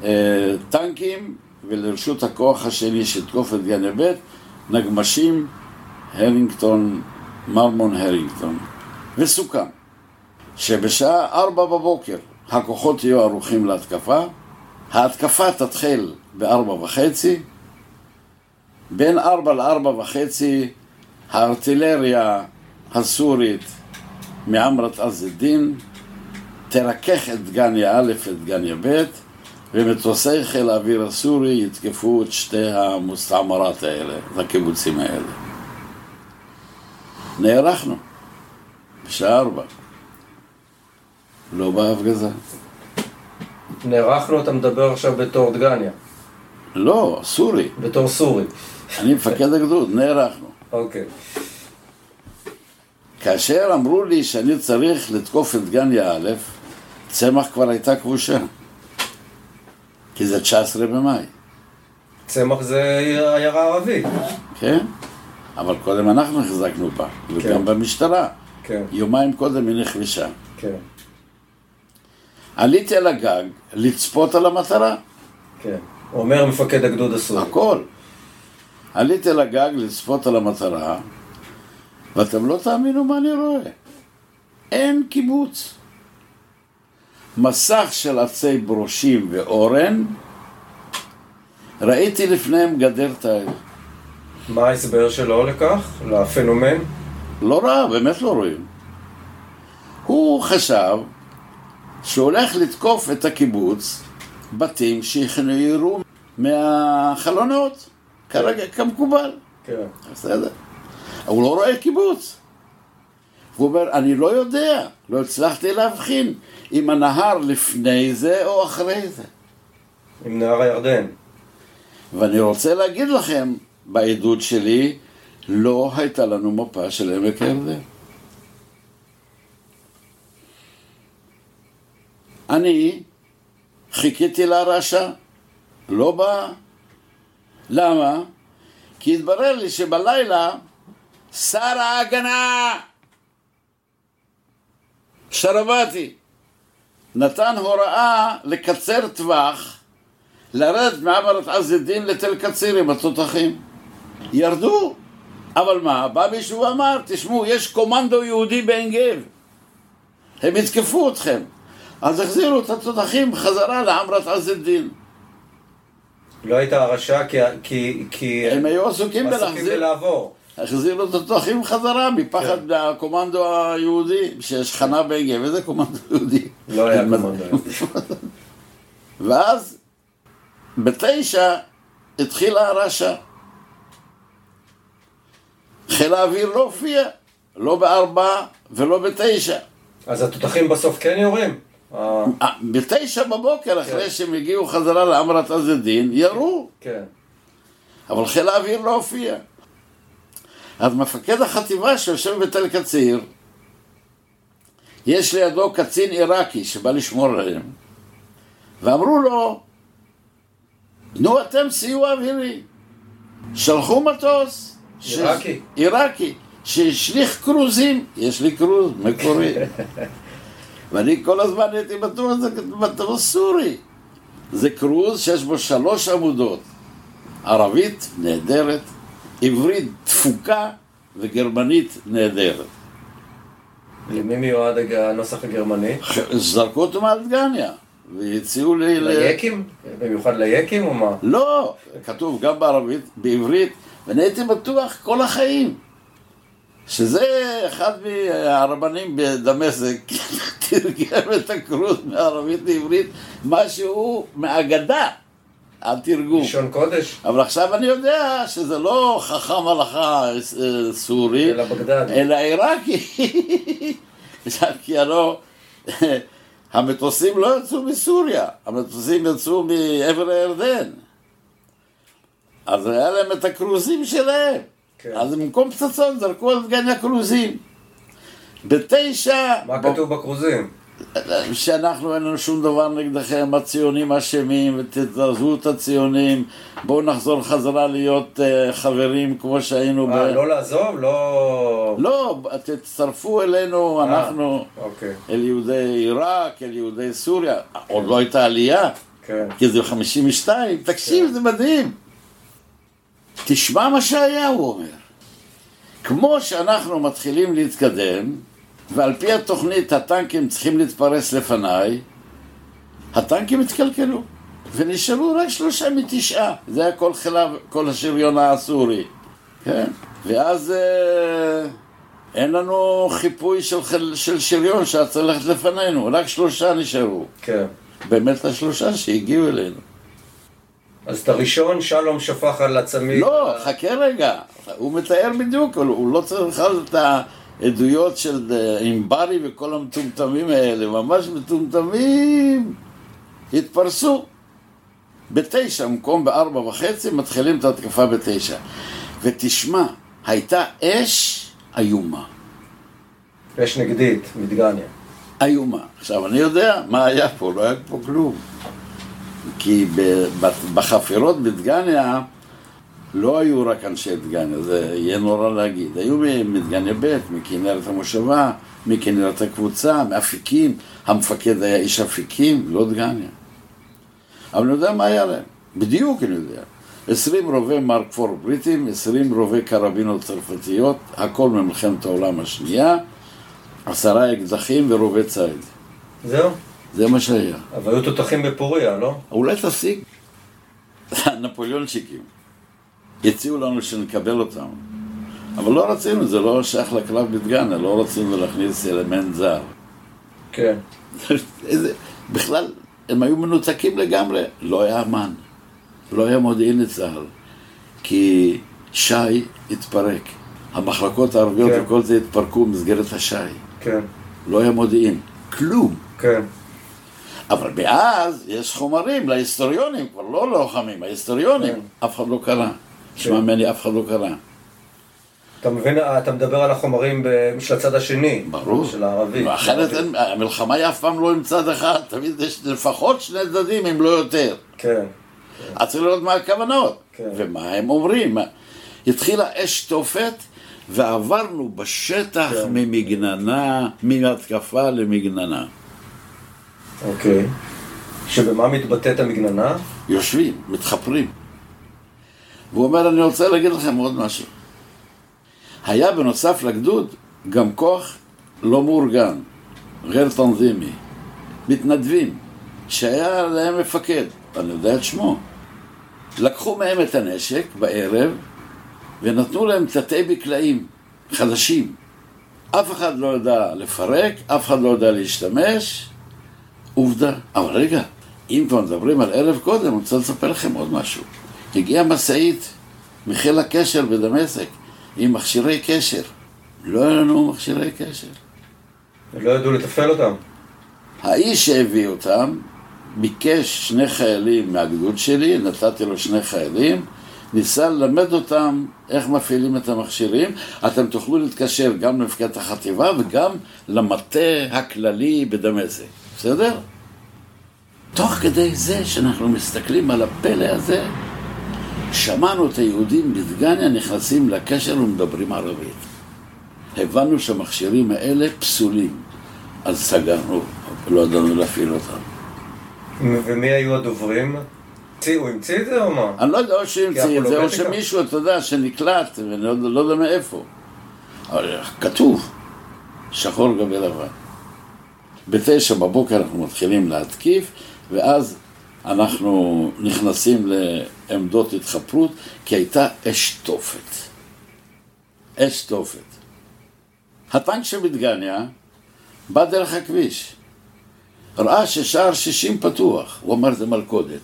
אה, טנקים, ולרשות הכוח השני שיתקוף את גניה ב', נגמשים, הרינגטון, מרמון הרינגטון. וסוכם שבשעה ארבע בבוקר הכוחות יהיו ערוכים להתקפה, ההתקפה תתחיל בארבע וחצי, בין ארבע לארבע וחצי הארטילריה הסורית מעמרת עז א-דין תרכך את דגניה א' את דגניה ב' ומטוסי חיל האוויר הסורי יתקפו את שתי המוסתעמרת האלה, את הקיבוצים האלה. נערכנו בשעה ארבע. לא בהפגזה. נערכנו, אתה מדבר עכשיו בתור דגניה. לא, סורי. בתור סורי. אני מפקד הגדוד, נערכנו. אוקיי. כאשר אמרו לי שאני צריך לתקוף את דגניה א', צמח כבר הייתה כבושה. כי זה 19 במאי. צמח זה עיירה ערבית. כן, אבל קודם אנחנו החזקנו בה, וגם כן. במשטרה. כן. יומיים קודם היא נכבשה. כן. עליתי על הגג לצפות על המטרה. כן. אומר מפקד הגדוד הסורי. הכל. עליתי על הגג לצפות על המטרה, ואתם לא תאמינו מה אני רואה. אין קיבוץ. מסך של עצי ברושים ואורן, ראיתי לפניהם גדר תיל. מה ההסבר שלו לכך, לפנומן? לא ראה, באמת לא רואים. הוא חשב שהוא הולך לתקוף את הקיבוץ, בתים שיראו מהחלונות, כרגע, כמקובל. כן. בסדר. הוא לא רואה קיבוץ. הוא אומר, אני לא יודע, לא הצלחתי להבחין אם הנהר לפני זה או אחרי זה. עם נהר הירדן. ואני רוצה להגיד לכם, בעדות שלי, לא הייתה לנו מפה של עמק הירדן. אני חיכיתי לרשע, לא בא. למה? כי התברר לי שבלילה שר ההגנה שרבתי נתן הוראה לקצר טווח, לרדת מעברת עז א-דין לתל קציר עם התותחים. ירדו, אבל מה, בא מישהו ואמר, תשמעו, יש קומנדו יהודי בעין גב, הם יתקפו אתכם. אז החזירו את התותחים חזרה לעמרת עז א-דין. לא הייתה הרשע כי... כי, כי הם היו עסוקים עסוקים בלהחזיר, בלעבור. החזירו את התותחים חזרה מפחד כן. מהקומנדו היהודי, שיש חנה בעין גב, איזה קומנדו יהודי? לא היה קומנדו. ואז בתשע התחילה הרשע. חיל האוויר לא הופיע, לא בארבע ולא בתשע. אז התותחים בסוף כן יורים? אה, אה, בתשע בבוקר, אחרי שהם הגיעו חזרה לעמרת עז ירו, כן. אבל חיל האוויר לא הופיע. אז מפקד החטיבה שיושב בתל קציר, יש לידו קצין עיראקי שבא לשמור עליהם, ואמרו לו, תנו אתם סיוע אווירי. שלחו מטוס. ש- עיראקי? עיראקי, שהשליך קרוזים, יש לי קרוז מקורי. ואני כל הזמן הייתי בטוח שזה מטוס סורי. זה קרוז שיש בו שלוש עמודות, ערבית נהדרת, עברית דפוקה וגרמנית נהדרת. למי מיועד הנוסח הגרמני? זרקו אותו מעל דגניה, והציעו לי... ליקים? במיוחד ליקים או מה? לא, כתוב גם בערבית, בעברית, ואני הייתי בטוח כל החיים שזה אחד מהרבנים בדמשק תרגם את הקרוז מערבית לעברית, משהו מאגדה, התרגום. לישון קודש? אבל עכשיו אני יודע שזה לא חכם הלכה אה, סורי, אלא בגדד. אלא עיראקי. כי הלא המטוסים לא יצאו מסוריה, המטוסים יצאו מעבר הירדן. אז היה להם את הקרוזים שלהם. כן. אז במקום פצצות זרקו על דגניה קרוזים. בתשע... מה ב- כתוב בכרוזים? שאנחנו אין לנו שום דבר נגדכם, הציונים אשמים, ותתעזבו את הציונים, בואו נחזור חזרה להיות uh, חברים כמו שהיינו ב... אה, לא לעזוב? לא... לא, תצטרפו אלינו, אה, אנחנו, אוקיי, אל יהודי עיראק, אל יהודי סוריה, עוד לא הייתה עלייה, כן. כי זה 52, תקשיב, זה מדהים. תשמע מה שהיה, הוא אומר. כמו שאנחנו מתחילים להתקדם, ועל פי התוכנית הטנקים צריכים להתפרס לפניי, הטנקים התקלקלו, ונשארו רק שלושה מתשעה. זה היה כל חילה, כל השריון הסורי. כן? ואז אה, אין לנו חיפוי של, של שריון שהיה צריך ללכת לפנינו, רק שלושה נשארו. כן. באמת השלושה שהגיעו אלינו. אז את הראשון שלום שפך על הצמיד. לא, חכה רגע, הוא מתאר בדיוק, הוא- לא צריך בכלל את העדויות של אה, ענברי וכל המטומטמים האלה, ממש מטומטמים, התפרסו. בתשע, במקום בארבע וחצי, מתחילים את ההתקפה בתשע. ותשמע, הייתה אש איומה. אש נגדית, מדגניה. איומה. עכשיו, אני יודע מה היה פה, לא היה פה כלום. כי בחפירות בדגניה לא היו רק אנשי דגניה, זה יהיה נורא להגיד. היו מדגניה ב', מכנרת המושבה, מכנרת הקבוצה, מאפיקים. המפקד היה איש אפיקים, לא דגניה. אבל אני יודע מה היה להם. בדיוק אני יודע. 20 רובי מרק פור בריטים, 20 רובי קרבינות צרפתיות, הכל ממלחמת העולם השנייה, עשרה אקדחים ורובי ציד. זהו? זה מה שהיה. אבל היו תותחים בפוריה, לא? אולי תשיג. הנפוליאונשיקים הציעו לנו שנקבל אותם. אבל לא רצינו, זה לא שייך לקרב בדגנה, לא רצינו להכניס אלמנט זר. כן. איזה, בכלל, הם היו מנותקים לגמרי, לא היה אמן, לא היה מודיעין לצה"ל, כי שי התפרק. המחלקות הערביות כן. וכל זה התפרקו במסגרת השי. כן. לא היה מודיעין, כלום. כן. אבל מאז יש חומרים להיסטוריונים, כבר לא לוחמים, ההיסטוריונים, כן. אף אחד לא קרא. שמע ממני, אף אחד לא קרא. אתה מבין, אתה מדבר על החומרים של הצד השני. ברור. של הערבי. אחרת המלחמה היא אף פעם לא עם צד אחד, תמיד יש לפחות שני צדדים, אם לא יותר. כן. אז צריך לראות מה הכוונות, כן. ומה הם אומרים. התחילה אש תופת, ועברנו בשטח כן. ממגננה, מהתקפה למגננה. אוקיי. שבמה מתבטאת המגננה? יושבים, מתחפרים. והוא אומר, אני רוצה להגיד לכם עוד משהו. היה בנוסף לגדוד גם כוח לא מאורגן, גר תנזימי, מתנדבים, שהיה להם מפקד, אני יודע את שמו. לקחו מהם את הנשק בערב ונתנו להם תתי בקלעים חדשים. אף אחד לא ידע לפרק, אף אחד לא ידע להשתמש, עובדה. אבל רגע, אם כבר מדברים על ערב קודם, אני רוצה לספר לכם עוד משהו. הגיעה משאית מחיל הקשר בדמשק עם מכשירי קשר. לא היה לנו מכשירי קשר. לא ידעו לתפעל אותם. האיש שהביא אותם ביקש שני חיילים מהגדוד שלי, נתתי לו שני חיילים, ניסה ללמד אותם איך מפעילים את המכשירים. אתם תוכלו להתקשר גם למפקדת החטיבה וגם למטה הכללי בדמשק, בסדר? תוך כדי זה שאנחנו מסתכלים על הפלא הזה, שמענו את היהודים בדגניה נכנסים לקשר ומדברים ערבית. הבנו שהמכשירים האלה פסולים, אז סגרנו, לא ידענו להפעיל אותם. ומי היו הדוברים? הוא המציא את זה או מה? אני לא יודע, או שהמציא את זה, או. שמישהו, אתה יודע, שנקלט, ואני לא, לא יודע מאיפה. אבל כתוב, שחור גבי לבן. בתשע בבוקר אנחנו מתחילים להתקיף, ואז אנחנו נכנסים לעמדות התחפרות, כי הייתה אש תופת. אש תופת. הטנק של בדגניה בא דרך הכביש. ראה ששער 60 פתוח, הוא אמר זה מלכודת.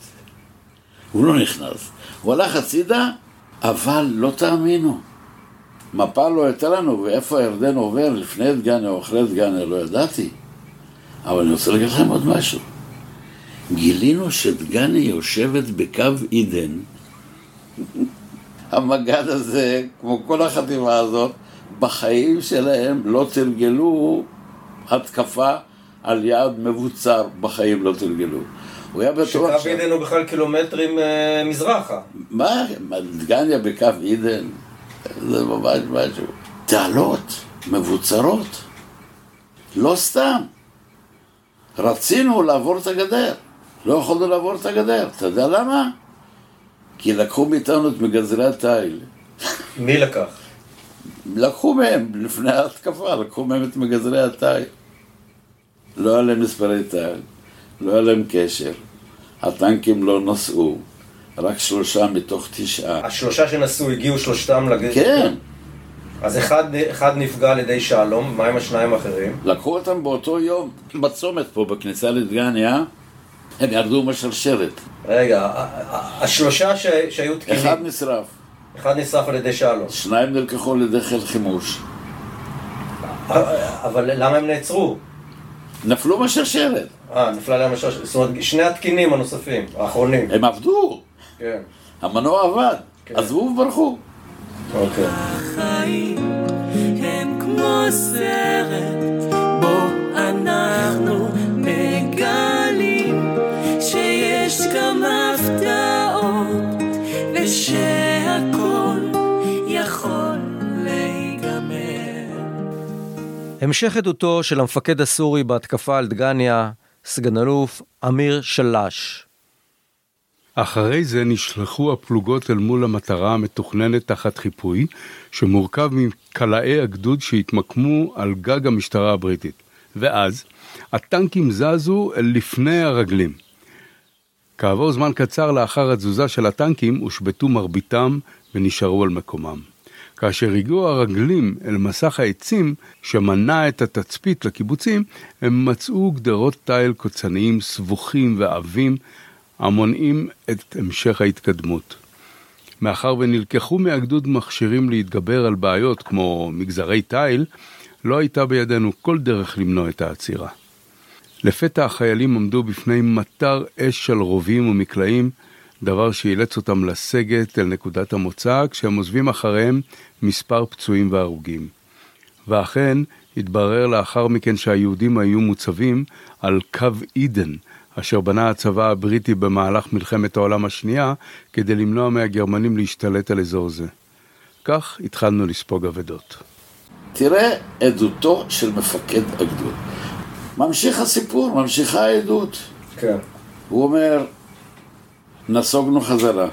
הוא לא נכנס. הוא הלך הצידה, אבל לא תאמינו. מפה לא הייתה לנו, ואיפה הירדן עובר לפני דגניה או אחרי דגניה, לא ידעתי. אבל אני רוצה להגיד לכם עוד משהו. גילינו שדגניה יושבת בקו עידן. המג"ד הזה, כמו כל החטיבה הזאת, בחיים שלהם לא תרגלו התקפה על יעד מבוצר, בחיים לא תרגלו. הוא היה בטוח שקו עידן הוא בכלל קילומטרים אה, מזרחה. מה, מה, דגניה בקו עידן? זה ממש משהו. תעלות מבוצרות. לא סתם. רצינו לעבור את הגדר. לא יכולנו לעבור את הגדר. אתה יודע למה? כי לקחו מאיתנו את מגזרי התיל. מי לקח? לקחו מהם, לפני ההתקפה, לקחו מהם את מגזרי התיל. לא היה להם מספרי תיל, לא היה להם קשר. הטנקים לא נסעו, רק שלושה מתוך תשעה. השלושה שנסעו הגיעו שלושתם לגדר? כן, אז אחד, אחד נפגע על ידי שלום, מה עם השניים האחרים? לקחו אותם באותו יום בצומת פה, בכניסה לדגניה, הם ירדו מהשרשרת. רגע, השלושה ש... שהיו תקינים, אחד נשרף, אחד נשרף על ידי שלום. שניים נלקחו לידי חיל חימוש. אבל למה הם נעצרו? נפלו מהשרשרת, אה, נפלה להם השלושה, זאת אומרת, שני התקינים הנוספים, האחרונים. הם עבדו, כן, המנוע עבד, כן. עזבו וברחו. אוקיי. החיים הם כמו סרט בו אנחנו מגלים שיש גם הפתעות ושהכל יכול להיגמר. המשך עדותו של המפקד הסורי בהתקפה על דגניה, סגן אלוף אמיר שלש. אחרי זה נשלחו הפלוגות אל מול המטרה המתוכננת תחת חיפוי, שמורכב מקלעי הגדוד שהתמקמו על גג המשטרה הבריטית. ואז הטנקים זזו אל לפני הרגלים. כעבור זמן קצר לאחר התזוזה של הטנקים, הושבתו מרביתם ונשארו על מקומם. כאשר הגיעו הרגלים אל מסך העצים שמנע את התצפית לקיבוצים, הם מצאו גדרות תיל קוצניים סבוכים ועבים המונעים את המשך ההתקדמות. מאחר ונלקחו מהגדוד מכשירים להתגבר על בעיות כמו מגזרי תיל, לא הייתה בידינו כל דרך למנוע את העצירה. לפתע החיילים עמדו בפני מטר אש של רובים ומקלעים, דבר שאילץ אותם לסגת אל נקודת המוצא, כשהם עוזבים אחריהם מספר פצועים והרוגים. ואכן, התברר לאחר מכן שהיהודים היו מוצבים על קו עידן, אשר בנה הצבא הבריטי במהלך מלחמת העולם השנייה, כדי למנוע מהגרמנים להשתלט על אזור זה. כך התחלנו לספוג אבדות. תראה עדותו של מפקד הגדוד. ממשיך הסיפור, ממשיכה העדות. כן. הוא אומר, נסוגנו חזרה.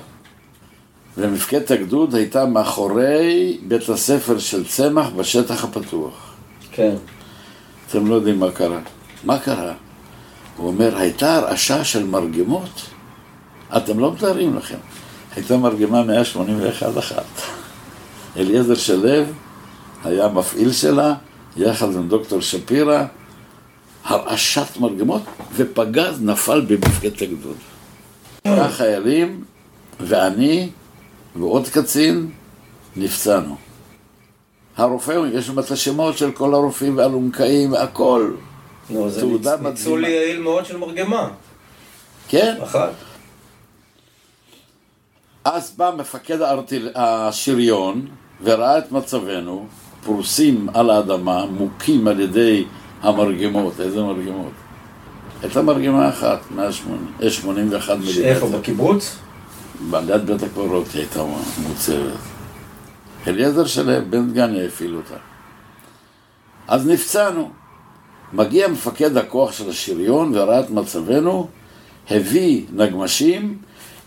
ומפקדת הגדוד הייתה מאחורי בית הספר של צמח בשטח הפתוח. כן. אתם לא יודעים מה קרה. מה קרה? הוא אומר, הייתה הרעשה של מרגמות. אתם לא מתארים לכם. הייתה מרגמה 181 אחת. אליעזר שלו היה מפעיל שלה, יחד עם דוקטור שפירא, הרעשת מרגמות, ופגז נפל במפקדת הגדוד. החיילים ואני ועוד קצין נפצענו. הרופא, יש לנו את השמות של כל הרופאים והאלונקאים, הכל. נו, זה תעודה ניצ- ניצול. יעיל מאוד של מרגמה. כן? אחת. אז בא מפקד הארטיל... השריון וראה את מצבנו, פרוסים על האדמה, מוכים על ידי המרגמות. איזה מרגמות? הייתה מרגמה אחת, 180, אה, 81 מילימטר. איפה, בקיבוץ? ליד בית הקברות היא הייתה מוצבת. אליעזר שלו, בן דגניה הפעיל אותה. אז נפצענו. מגיע מפקד הכוח של השריון וראה את מצבנו, הביא נגמשים,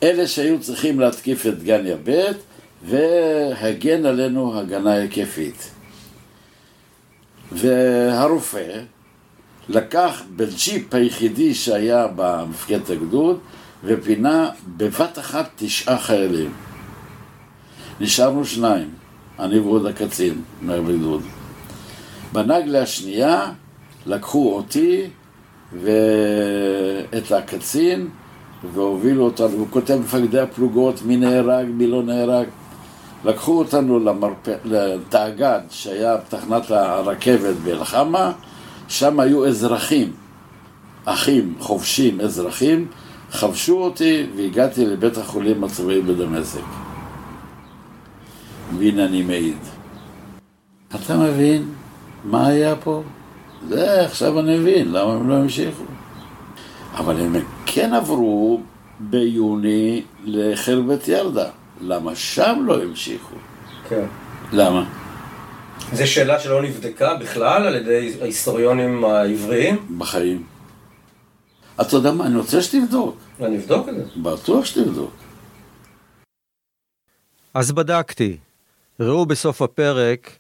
אלה שהיו צריכים להתקיף את דגניה ב' והגן עלינו הגנה היקפית. והרופא לקח בג'יפ היחידי שהיה במפקדת הגדוד ופינה בבת אחת תשעה חיילים. נשארנו שניים, אני ועוד הקצין מהגדוד. בנגלה השנייה לקחו אותי ואת הקצין והובילו אותנו, הוא כותב מפקדי הפלוגות מי נהרג, מי לא נהרג. לקחו אותנו למרפ... לתאגד שהיה בתחנת הרכבת באלחמה, שם היו אזרחים, אחים, חובשים, אזרחים, חבשו אותי והגעתי לבית החולים הצבאי בדמשק. והנה אני מעיד. אתה מבין מה היה פה? זה, עכשיו אני מבין, למה הם לא המשיכו. אבל הם כן עברו ביוני לחרבת ירדה. למה שם לא המשיכו? כן. למה? זו שאלה שלא נבדקה בכלל על ידי ההיסטוריונים העבריים? בחיים. אתה יודע מה, אני רוצה שתבדוק. אני אבדוק את זה. בטוח שתבדוק. אז בדקתי. ראו בסוף הפרק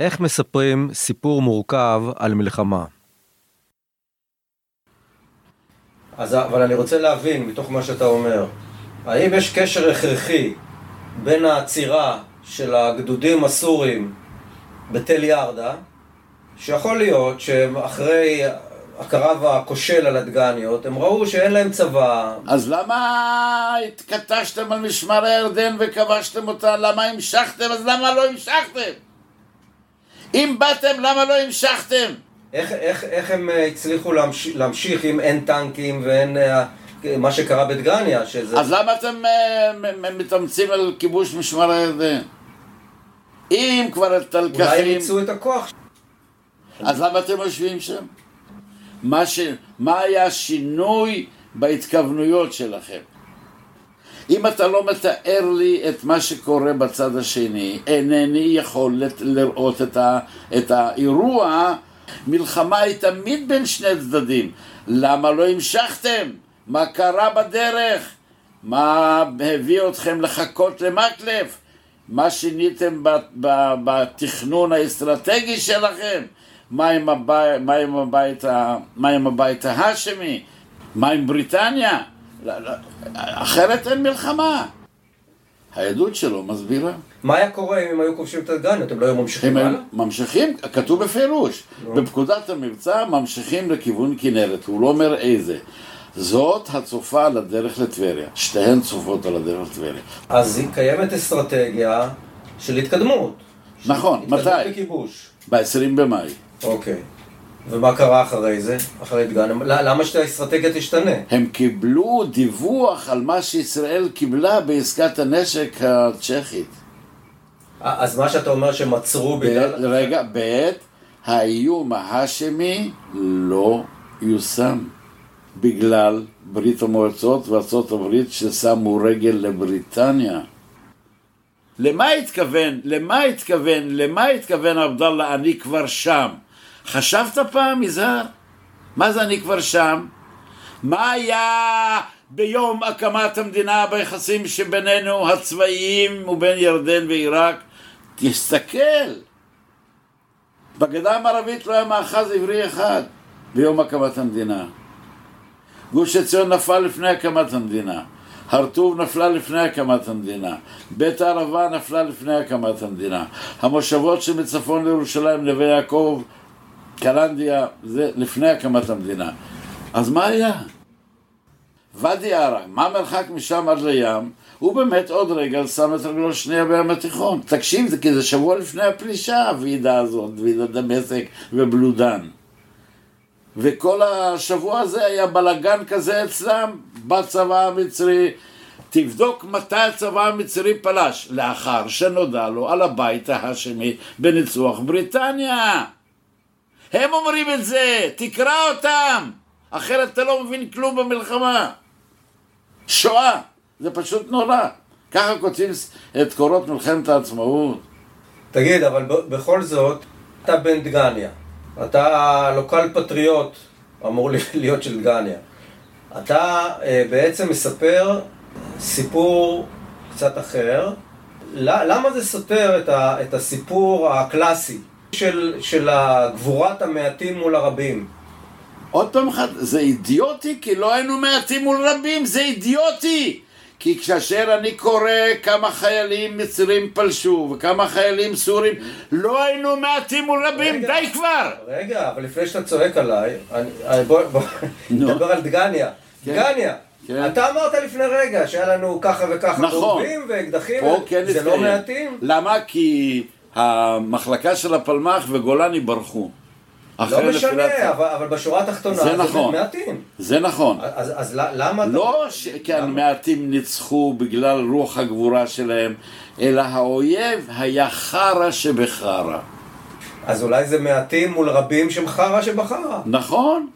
איך מספרים סיפור מורכב על מלחמה. אז, אבל אני רוצה להבין, מתוך מה שאתה אומר, האם יש קשר הכרחי בין העצירה של הגדודים הסורים בתל ירדה, שיכול להיות שאחרי הקרב הכושל על הדגניות, הם ראו שאין להם צבא, אז למה התכתשתם על משמר הירדן וכבשתם אותה? למה המשכתם? אז למה לא המשכתם? אם באתם, למה לא המשכתם? איך, איך, איך הם אה, הצליחו להמש, להמשיך אם אין טנקים ואין אה, מה שקרה בדגניה, שזה... אז למה אתם אה, מתאמצים על כיבוש משמר הירדן? אם כבר את אולי הם הלקחים, את הכוח. אז למה אתם יושבים שם? מה, ש... מה היה השינוי בהתכוונויות שלכם? אם אתה לא מתאר לי את מה שקורה בצד השני, אינני יכול לראות את, ה... את האירוע. מלחמה היא תמיד בין שני צדדים. למה לא המשכתם? מה קרה בדרך? מה הביא אתכם לחכות למקלב? מה שיניתם בתכנון האסטרטגי שלכם? מה עם, הבית, מה, עם הבית, מה עם הבית ההאשמי? מה עם בריטניה? לא, לא, אחרת אין מלחמה. העדות שלו מסבירה. מה היה קורה אם הם היו כובשים את דגניה? אתם לא היו ממשיכים הם הלאה? ממשיכים, כתוב בפירוש, בפקודת המבצע ממשיכים לכיוון כנרת, הוא לא אומר איזה. זאת הצופה על הדרך לטבריה, שתיהן צופות על הדרך לטבריה. אז היא קיימת אסטרטגיה של התקדמות. נכון, התקדמות מתי? בכיבוש. ב-20 במאי. אוקיי. ומה קרה אחרי זה? אחרי? ל- למה שהאסטרטגיה תשתנה? הם קיבלו דיווח על מה שישראל קיבלה בעסקת הנשק הצ'כית. אז מה שאתה אומר שהם עצרו בגלל... רגע, ב', האיום ההאשמי לא יושם בגלל ברית המועצות וארצות הברית ששמו רגל לבריטניה. למה התכוון, למה התכוון, למה התכוון עבדאללה, אני כבר שם? חשבת פעם, יזהר? מה זה אני כבר שם? מה היה ביום הקמת המדינה ביחסים שבינינו הצבאיים ובין ירדן ועיראק? תסתכל, בגדה המערבית לא היה מאחז עברי אחד ביום הקמת המדינה. גוש עציון נפל לפני הקמת המדינה. הר טוב נפלה לפני הקמת המדינה. בית הערבה נפלה לפני הקמת המדינה. המושבות שמצפון לירושלים, נווה יעקב, קלנדיה, זה לפני הקמת המדינה. אז מה היה? ואדי ערה, מה המרחק משם עד לים? הוא באמת עוד רגע שם את רגלו שנייה בים התיכון. תקשיב, זה כי זה שבוע לפני הפלישה, הוועידה הזאת, ועידת דמשק ובלודן. וכל השבוע הזה היה בלאגן כזה אצלם בצבא המצרי. תבדוק מתי הצבא המצרי פלש, לאחר שנודע לו על הבית ההאשמי בניצוח בריטניה. הם אומרים את זה, תקרא אותם, אחרת אתה לא מבין כלום במלחמה. שואה, זה פשוט נורא. ככה כותבים את קורות מלחמת העצמאות. תגיד, אבל בכל זאת, אתה בן דגניה. אתה לוקל פטריוט, אמור להיות של דגניה. אתה אה, בעצם מספר סיפור קצת אחר. למה זה סותר את, ה- את הסיפור הקלאסי של, של גבורת המעטים מול הרבים? עוד פעם אחת, זה אידיוטי כי לא היינו מעטים מול רבים, זה אידיוטי! כי כאשר אני קורא כמה חיילים מצרים פלשו וכמה חיילים סורים, לא היינו מעטים מול רבים, רגע. די כבר! רגע, אבל לפני שאתה צועק עליי, בוא. נדבר על דגניה. כן. דגניה, כן. אתה אמרת לפני רגע שהיה לנו ככה וככה נכון. רובים ואקדחים, כן זה לא. מעטים? למה? כי המחלקה של הפלמ"ח וגולני ברחו. לא משנה, אבל, אבל בשורה התחתונה זה נכון. מעטים. זה נכון. אז, אז למה אתה... לא כי המעטים ניצחו בגלל רוח הגבורה שלהם, אלא האויב היה חרא שבחרא. אז אולי זה מעטים מול רבים שהם חרא שבחרא. נכון,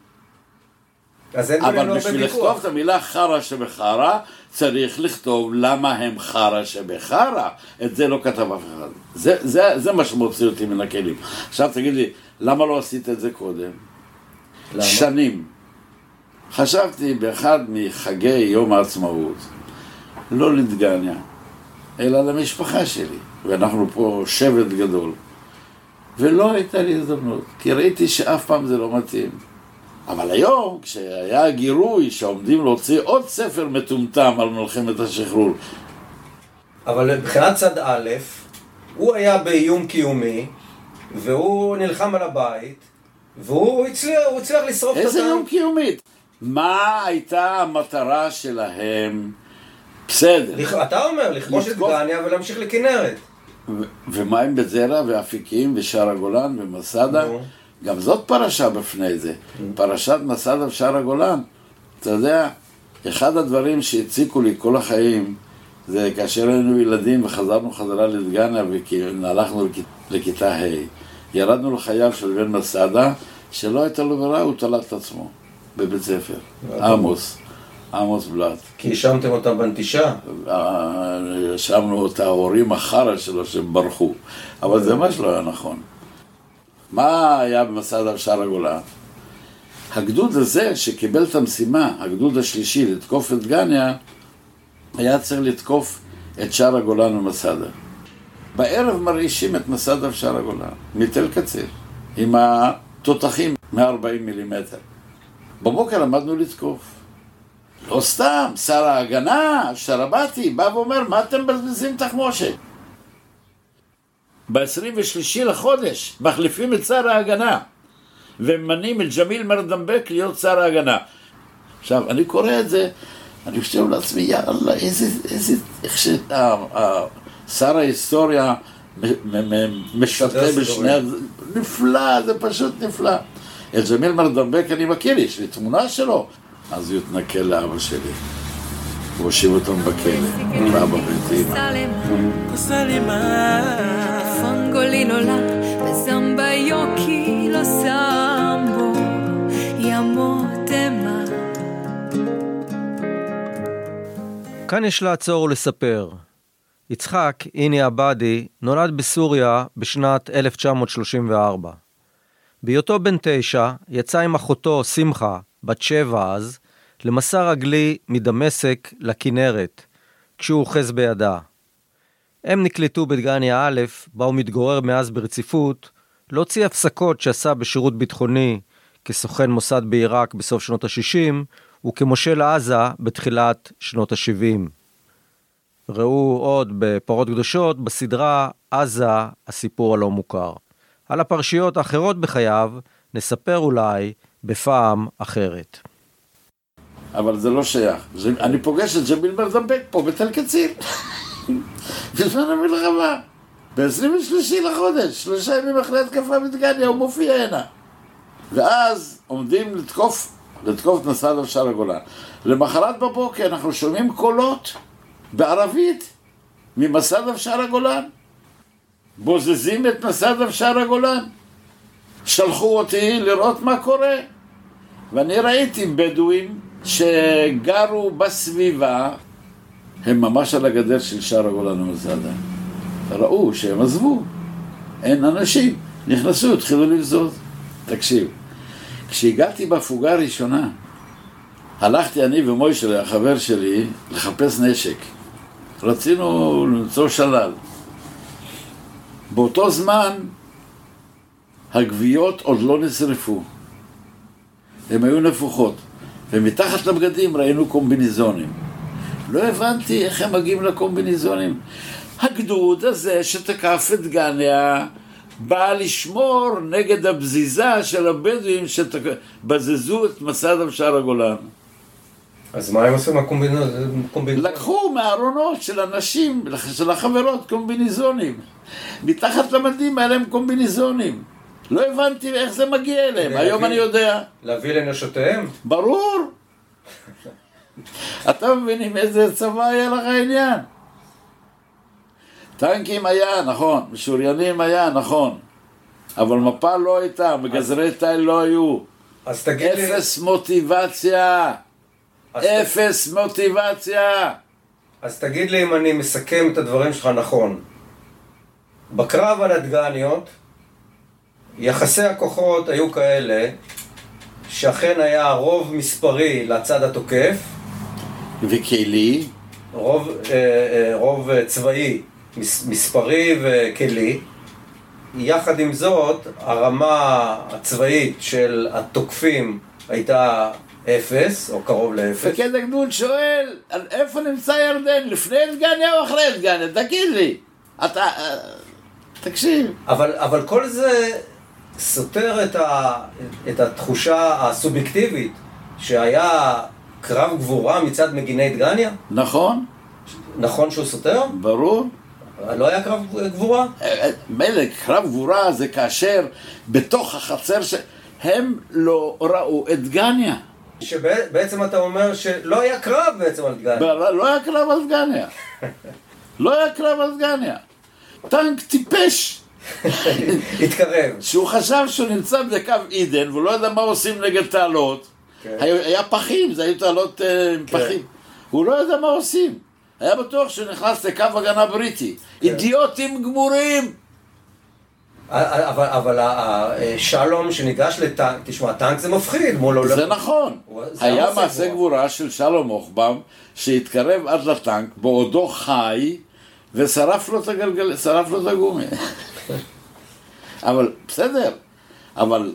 אז אין אבל בשביל לכתוב. את המילה חרא שבחרא, צריך לכתוב למה הם חרא שבחרא. את זה לא כתב אף אחד. זה, זה, זה מה שמוציא אותי מן הכלים. עכשיו תגיד לי, למה לא עשית את זה קודם? למה? שנים. חשבתי באחד מחגי יום העצמאות, לא לדגניה, אלא למשפחה שלי, ואנחנו פה שבט גדול. ולא הייתה לי הזדמנות, כי ראיתי שאף פעם זה לא מתאים. אבל היום, כשהיה גירוי שעומדים להוציא עוד ספר מטומטם על מלחמת השחרור, אבל מבחינת צד א', הוא היה באיום קיומי, והוא נלחם על הבית, והוא הצליח, הוא הצליח לשרוף את איזה הטעם. יום קיומית? מה הייתה המטרה שלהם? בסדר. לכ- אתה אומר, לכבוש את לתקוף- דגניה ולהמשיך לכנרת. ו- ומה עם בזרע ואפיקים ושער הגולן ומסדה? גם זאת פרשה בפני זה. פרשת מסדה ושער הגולן. אתה יודע, אחד הדברים שהציקו לי כל החיים זה כאשר היינו ילדים וחזרנו חזרה לדגניה והלכנו לכ- לכיתה ה'. ירדנו לחייו של בן מסדה, שלא הייתה לו ברירה, הוא תלת את עצמו בבית ספר. עמוס, עמוס בלאט. כי האשמתם אותם בנטישה. האשמנו את ההורים החרא שלו שהם ברחו, אבל זה ממש לא היה נכון. מה היה במסעדה בשער הגולן? הגדוד הזה שקיבל את המשימה, הגדוד השלישי, לתקוף את דגניה, היה צריך לתקוף את שער הגולן ומסעדה. בערב מרעישים את מסעדה ושער הגולן, מתל קציר, עם התותחים מ-40 מילימטר. בבוקר עמדנו לתקוף. או סתם, שר ההגנה, שרבתי, בא ואומר, מה אתם מבזבזים תחמושת? ב-23 לחודש מחליפים את שר ההגנה וממנים את ג'מיל מרדמבק להיות שר ההגנה. עכשיו, אני קורא את זה, אני חושב לעצמי, יאללה, איזה, איזה, איך ששר ההיסטוריה משתה בשני, נפלא, זה פשוט נפלא. את ג'מיל מרדמבק אני מכיר, יש לי תמונה שלו. אז הוא התנכל לאבא שלי. הוא הושיב אותם בכלא, לאבא ואת לא אמה. כאן יש לעצור ולספר. יצחק, איני עבאדי, נולד בסוריה בשנת 1934. בהיותו בן תשע, יצא עם אחותו, שמחה, בת שבע אז, למסע רגלי מדמשק לכנרת, כשהוא אוחז בידה. הם נקלטו בדגניה א', בה הוא מתגורר מאז ברציפות, להוציא הפסקות שעשה בשירות ביטחוני כסוכן מוסד בעיראק בסוף שנות ה-60, וכמושל עזה בתחילת שנות ה-70. ראו עוד בפרות קדושות בסדרה עזה, הסיפור הלא מוכר. על הפרשיות האחרות בחייו נספר אולי בפעם אחרת. אבל זה לא שייך. זה, אני פוגש את ג'מיל מרדבק פה בתל קציר. בזמן המלחמה. ב-23 לחודש, שלושה ימים אחרי התקפה בדגניה, הוא מופיע הנה. ואז עומדים לתקוף, לתקוף את נסראללה ושאר הגולן. למחרת בבוקר אנחנו שומעים קולות בערבית ממסד ושאר הגולן. בוזזים את מסד ושאר הגולן. שלחו אותי לראות מה קורה. ואני ראיתי בדואים שגרו בסביבה, הם ממש על הגדר של שער הגולן ומסעדה. ראו שהם עזבו, אין אנשים, נכנסו, התחילו לבזוז. תקשיב, כשהגעתי בהפוגה הראשונה, הלכתי אני ומוישה, החבר שלי, לחפש נשק. רצינו למצוא שלל. באותו זמן הגוויות עוד לא נשרפו. הן היו נפוחות. ומתחת לבגדים ראינו קומביניזונים. לא הבנתי איך הם מגיעים לקומביניזונים. הגדוד הזה שתקף את גניה בא לשמור נגד הבזיזה של הבדואים שבזזו את מסד אבשר הגולן. אז מה הם עשו מהקומביניזונים? לקחו מהארונות של הנשים, של החברות, קומביניזונים. מתחת למדים היה להם קומביניזונים. לא הבנתי איך זה מגיע אליהם, היום אני יודע. להביא לנשותיהם? ברור. אתה מבין עם איזה צבא היה לך עניין? טנקים היה, נכון, משוריינים היה, נכון. אבל מפה לא הייתה, מגזרי תיל לא היו. אז תגיד לי... אפס מוטיבציה. אפס מוטיבציה. אז תגיד לי אם אני מסכם את הדברים שלך נכון. בקרב על הדגניות, יחסי הכוחות היו כאלה שאכן היה רוב מספרי לצד התוקף וכלי רוב, אה, אה, רוב צבאי מספרי וכלי יחד עם זאת הרמה הצבאית של התוקפים הייתה אפס או קרוב לאפס מפקד הגדוד שואל איפה נמצא ירדן לפני דגניה או אחרי דגניה תגיד לי אתה אה, תקשיב אבל, אבל כל זה סותר את, ה, את התחושה הסובייקטיבית שהיה קרב גבורה מצד מגיני דגניה? נכון. נכון שהוא סותר? ברור. לא היה קרב גבורה? אה, אה, מילא, קרב גבורה זה כאשר בתוך החצר ש... הם לא ראו את דגניה. שבעצם אתה אומר שלא היה קרב בעצם על דגניה. לא היה קרב על דגניה. לא היה קרב על דגניה. טנק טיפש. התקרב. שהוא חשב שהוא נמצא בקו עידן והוא לא יודע מה עושים נגד תעלות. כן. היה, פחים, זה היו תעלות uh, כן. פחים. הוא לא יודע מה עושים. היה בטוח שהוא נכנס לקו הגנה בריטי. כן. אידיוטים גמורים! אבל, אבל שלום שניגש לטנק, תשמע, טנק זה מפחיד מול זה נכון. זה היה מעשה גבורה של שלום אוחבם שהתקרב עד לטנק בעודו חי ושרף לו את הגלגל, שרף לו את הגומי. אבל בסדר, אבל...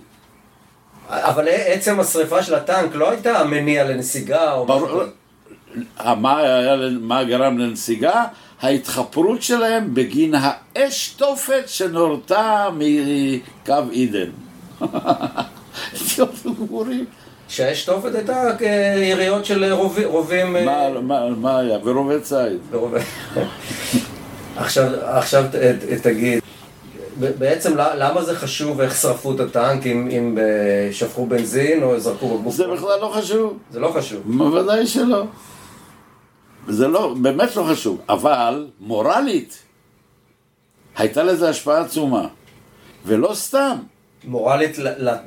אבל עצם השריפה של הטנק לא הייתה מניע לנסיגה או משהו? מה, היה, מה גרם לנסיגה? ההתחפרות שלהם בגין האש תופת שנורתה מקו עידן. גמורים. שהאש תופת הייתה יריות של רובים... אה, מה, היה? ורובי ציד. עכשיו, תגיד, בעצם למה זה חשוב איך שרפו את הטנק, אם, אם ב- שפכו בנזין או זרקו בקבוק? זה בכלל לא חשוב. זה לא חשוב. בוודאי שלא. זה לא, באמת לא חשוב. אבל, מורלית, הייתה לזה השפעה עצומה. ולא סתם. מורלית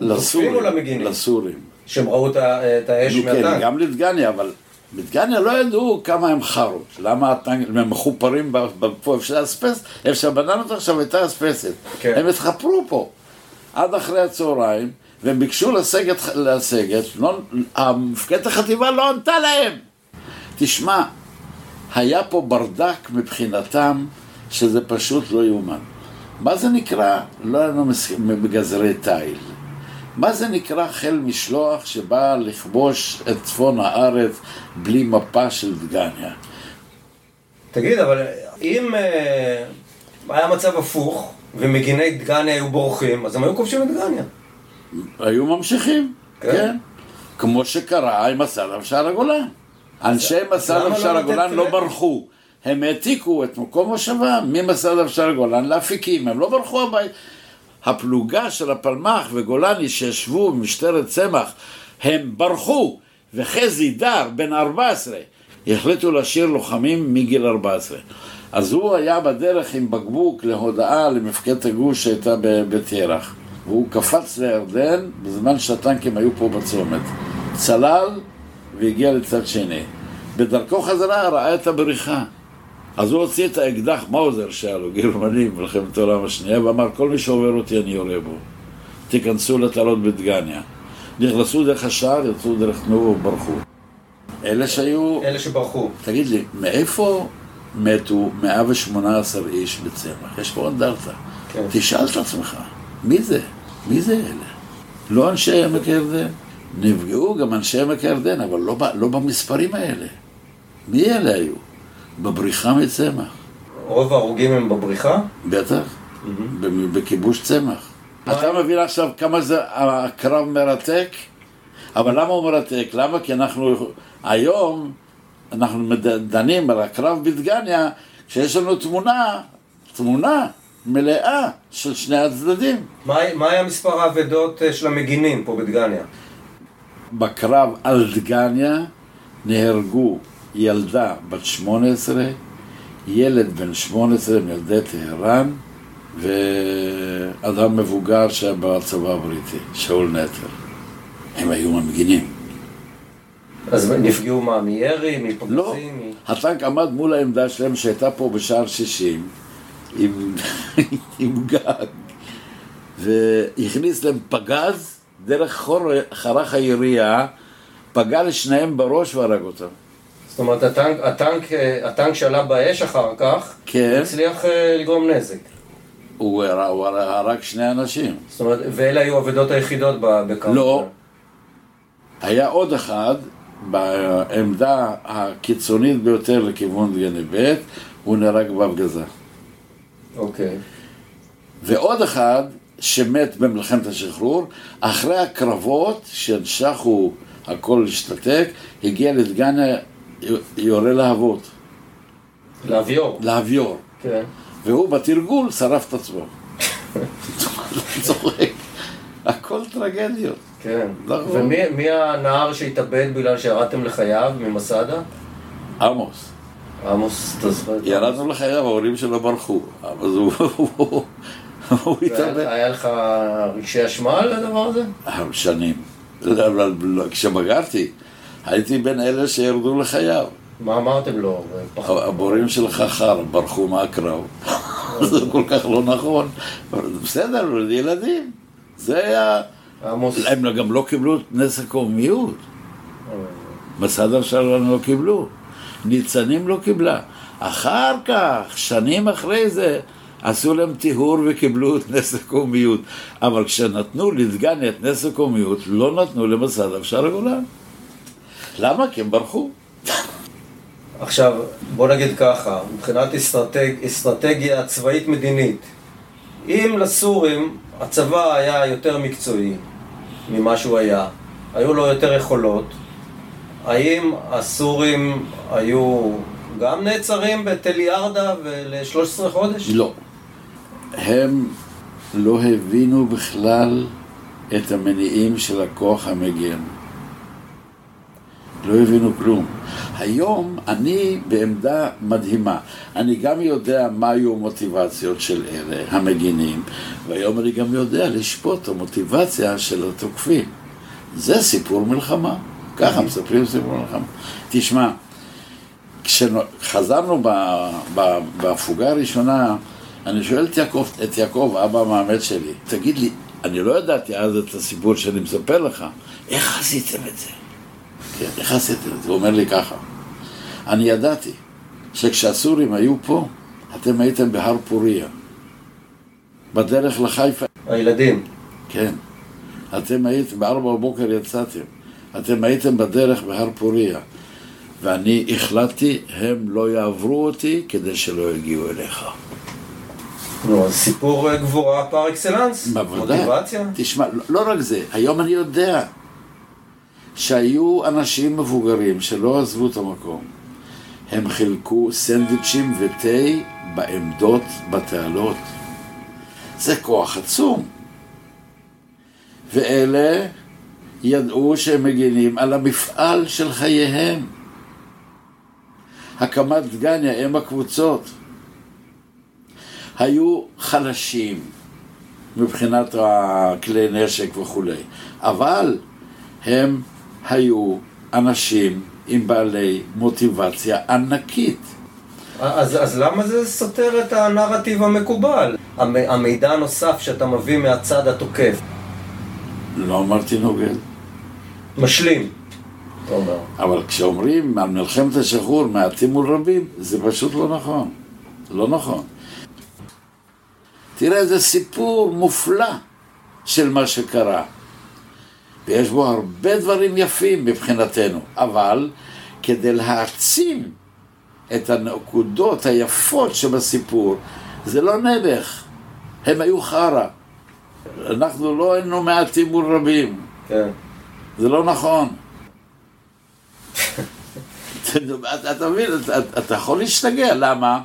לסורים. או למגינים? לסורים. שהם ראו את האש כן, מהטנק? גם לדגניה, אבל בדגניה לא ידעו כמה הם חרות. למה הטנק, הם מחופרים פה איפה שהאספסט, איפה שהבננות עכשיו הייתה אספסת. כן. הם התחפרו פה עד אחרי הצהריים, והם ביקשו לסגת, לסגת, לא, מפקדת החטיבה לא ענתה להם. תשמע, היה פה ברדק מבחינתם, שזה פשוט לא יאומן. מה זה נקרא? לא היה לנו מגזרי תיל. מה זה נקרא חיל משלוח שבא לכבוש את צפון הארץ בלי מפה של דגניה? תגיד, אבל אם אה, היה מצב הפוך, ומגיני דגניה היו בורחים, אז הם היו כובשים את דגניה. היו ממשיכים, כן. כן. כמו שקרה עם מסעדה בשער הגולן. אנשי לא בשער לתת הגולן לא קרדיט? ברחו. הם העתיקו את מקום מושבם ממסעדה בשער הגולן לאפיקים, הם לא ברחו הבית. הפלוגה של הפלמ"ח וגולני שישבו במשטרת צמח, הם ברחו, וחזי דר, בן 14, החליטו להשאיר לוחמים מגיל 14. אז הוא היה בדרך עם בקבוק להודעה למפקדת הגוש שהייתה ב- בתרח. והוא קפץ לירדן בזמן שהטנקים היו פה בצומת. צלל והגיע לצד שני. בדרכו חזרה ראה את הבריחה. אז הוא הוציא את האקדח מאוזר שהיה לו, גרמני במלחמת העולם השנייה, ואמר, כל מי שעובר אותי אני יורה בו. תיכנסו לתעלות בדגניה. נכנסו דרך השער, יצאו דרך תנובה וברחו. אלה שהיו... אלה שברחו. תגיד לי, מאיפה מתו 118 איש בצמח? יש פה אנדרטה. כן. תשאל את עצמך, מי זה? מי זה אלה? לא אנשי עמק הירדן. נפגעו גם אנשי עמק הירדן, אבל לא, לא במספרים האלה. מי אלה היו? בבריחה מצמח. רוב ההרוגים הם בבריחה? בטח, ב- בכיבוש צמח. אתה מבין עכשיו כמה זה הקרב מרתק? אבל למה הוא מרתק? למה? כי אנחנו היום, אנחנו דנים על הקרב בדגניה, כשיש לנו תמונה, תמונה מלאה של שני הצדדים. מה, מה היה מספר האבדות אה, של המגינים פה בדגניה? בקרב על דגניה נהרגו ילדה בת 18, ילד בן 18 מילדי טהרן ואדם מבוגר שהיה בצבא הבריטי, שאול נטר. הם היו מפגינים. אז נפגעו מה, מירי, מפגזים? לא, מ- הטנק עמד מול העמדה שלהם שהייתה פה בשער 60 עם, עם גג והכניס להם פגז דרך חור, חרך הירייה, פגע לשניהם בראש והרג אותם. זאת אומרת, הטנק, הטנק, אה, הטנק שעלה באש אחר כך, כן. הצליח אה, לגרום נזק. הוא הרג, הוא הרג שני אנשים. זאת אומרת, ואלה היו האבדות היחידות ב- בקו. לא. היה עוד אחד בעמדה הקיצונית ביותר לכיוון דגני ב', הוא נהרג בהפגזה. אוקיי. ועוד אחד שמת במלחמת השחרור, אחרי הקרבות שהנשכו הכל להשתתק, הגיע לדגניה יורה להבות, לאביור. לאביור. כן. והוא בתרגול שרף את עצמו. צוחק. הכל טרגדיות. כן. נכון. ומי מי הנער שהתאבד בגלל שירדתם לחייו ממסעדה? עמוס. עמוס, אתה זוכר? ירדנו לחייו, ההורים שלו ברחו, אבל הוא- הוא התאבד. היה לך רגשי אשמה על הדבר הזה? שנים. אבל לא, כשבגרתי, הייתי בין אלה שירדו לחייו. מה אמרתם לו? הבורים של חכר ברחו מהקרב. זה כל כך לא נכון. בסדר, ילדים. זה היה... הם גם לא קיבלו נס הקומיות. בסדר שלנו לא קיבלו. ניצנים לא קיבלה. אחר כך, שנים אחרי זה, עשו להם טיהור וקיבלו את נס הקומיות. אבל כשנתנו לדגניה את נס הקומיות, לא נתנו למסעדה בשער הגולן. למה? כי הם ברחו. עכשיו, בוא נגיד ככה, מבחינת אסטרטג, אסטרטגיה צבאית מדינית, אם לסורים הצבא היה יותר מקצועי ממה שהוא היה, היו לו יותר יכולות, האם הסורים היו גם נעצרים בתל ירדה ול-13 חודש? לא. הם לא הבינו בכלל את המניעים של הכוח המגן. לא הבינו כלום. היום אני בעמדה מדהימה. אני גם יודע מה היו המוטיבציות של אלה, המגינים, והיום אני גם יודע לשפוט את המוטיבציה של התוקפים. זה סיפור מלחמה. ככה מספרים סיפור מלחמה. תשמע, כשחזרנו בהפוגה הראשונה, אני שואל את יעקב, את יעקב, אבא המאמץ שלי, תגיד לי, אני לא ידעתי אז את הסיפור שאני מספר לך, איך עשיתם את זה? כן, איך עשיתם את זה? הוא אומר לי ככה, אני ידעתי שכשהסורים היו פה, אתם הייתם בהר פוריה, בדרך לחיפה. הילדים. כן. אתם הייתם, בארבע בבוקר יצאתם, אתם הייתם בדרך בהר פוריה, ואני החלטתי, הם לא יעברו אותי כדי שלא יגיעו אליך. נו, סיפור אה, גבורה פר אקסלנס, מוטיבציה. תשמע, לא, לא רק זה, היום אני יודע שהיו אנשים מבוגרים שלא עזבו את המקום. הם חילקו סנדוויצ'ים ותה בעמדות בתעלות. זה כוח עצום. ואלה ידעו שהם מגינים על המפעל של חייהם. הקמת דגניה, אם הקבוצות. היו חלשים מבחינת הכלי נשק וכולי, אבל הם היו אנשים עם בעלי מוטיבציה ענקית. אז, אז למה זה סותר את הנרטיב המקובל? המידע הנוסף שאתה מביא מהצד התוקף. לא אמרתי נוגד. משלים. אבל כשאומרים על מלחמת השחרור מעטים מול רבים, זה פשוט לא נכון. לא נכון. תראה, זה סיפור מופלא של מה שקרה. ויש בו הרבה דברים יפים מבחינתנו, אבל כדי להעצים את הנקודות היפות שבסיפור, זה לא נעבך, הם היו חרא. אנחנו לא היינו מעטים מול רבים. כן. זה לא נכון. אתה מבין, אתה יכול להשתגע, למה?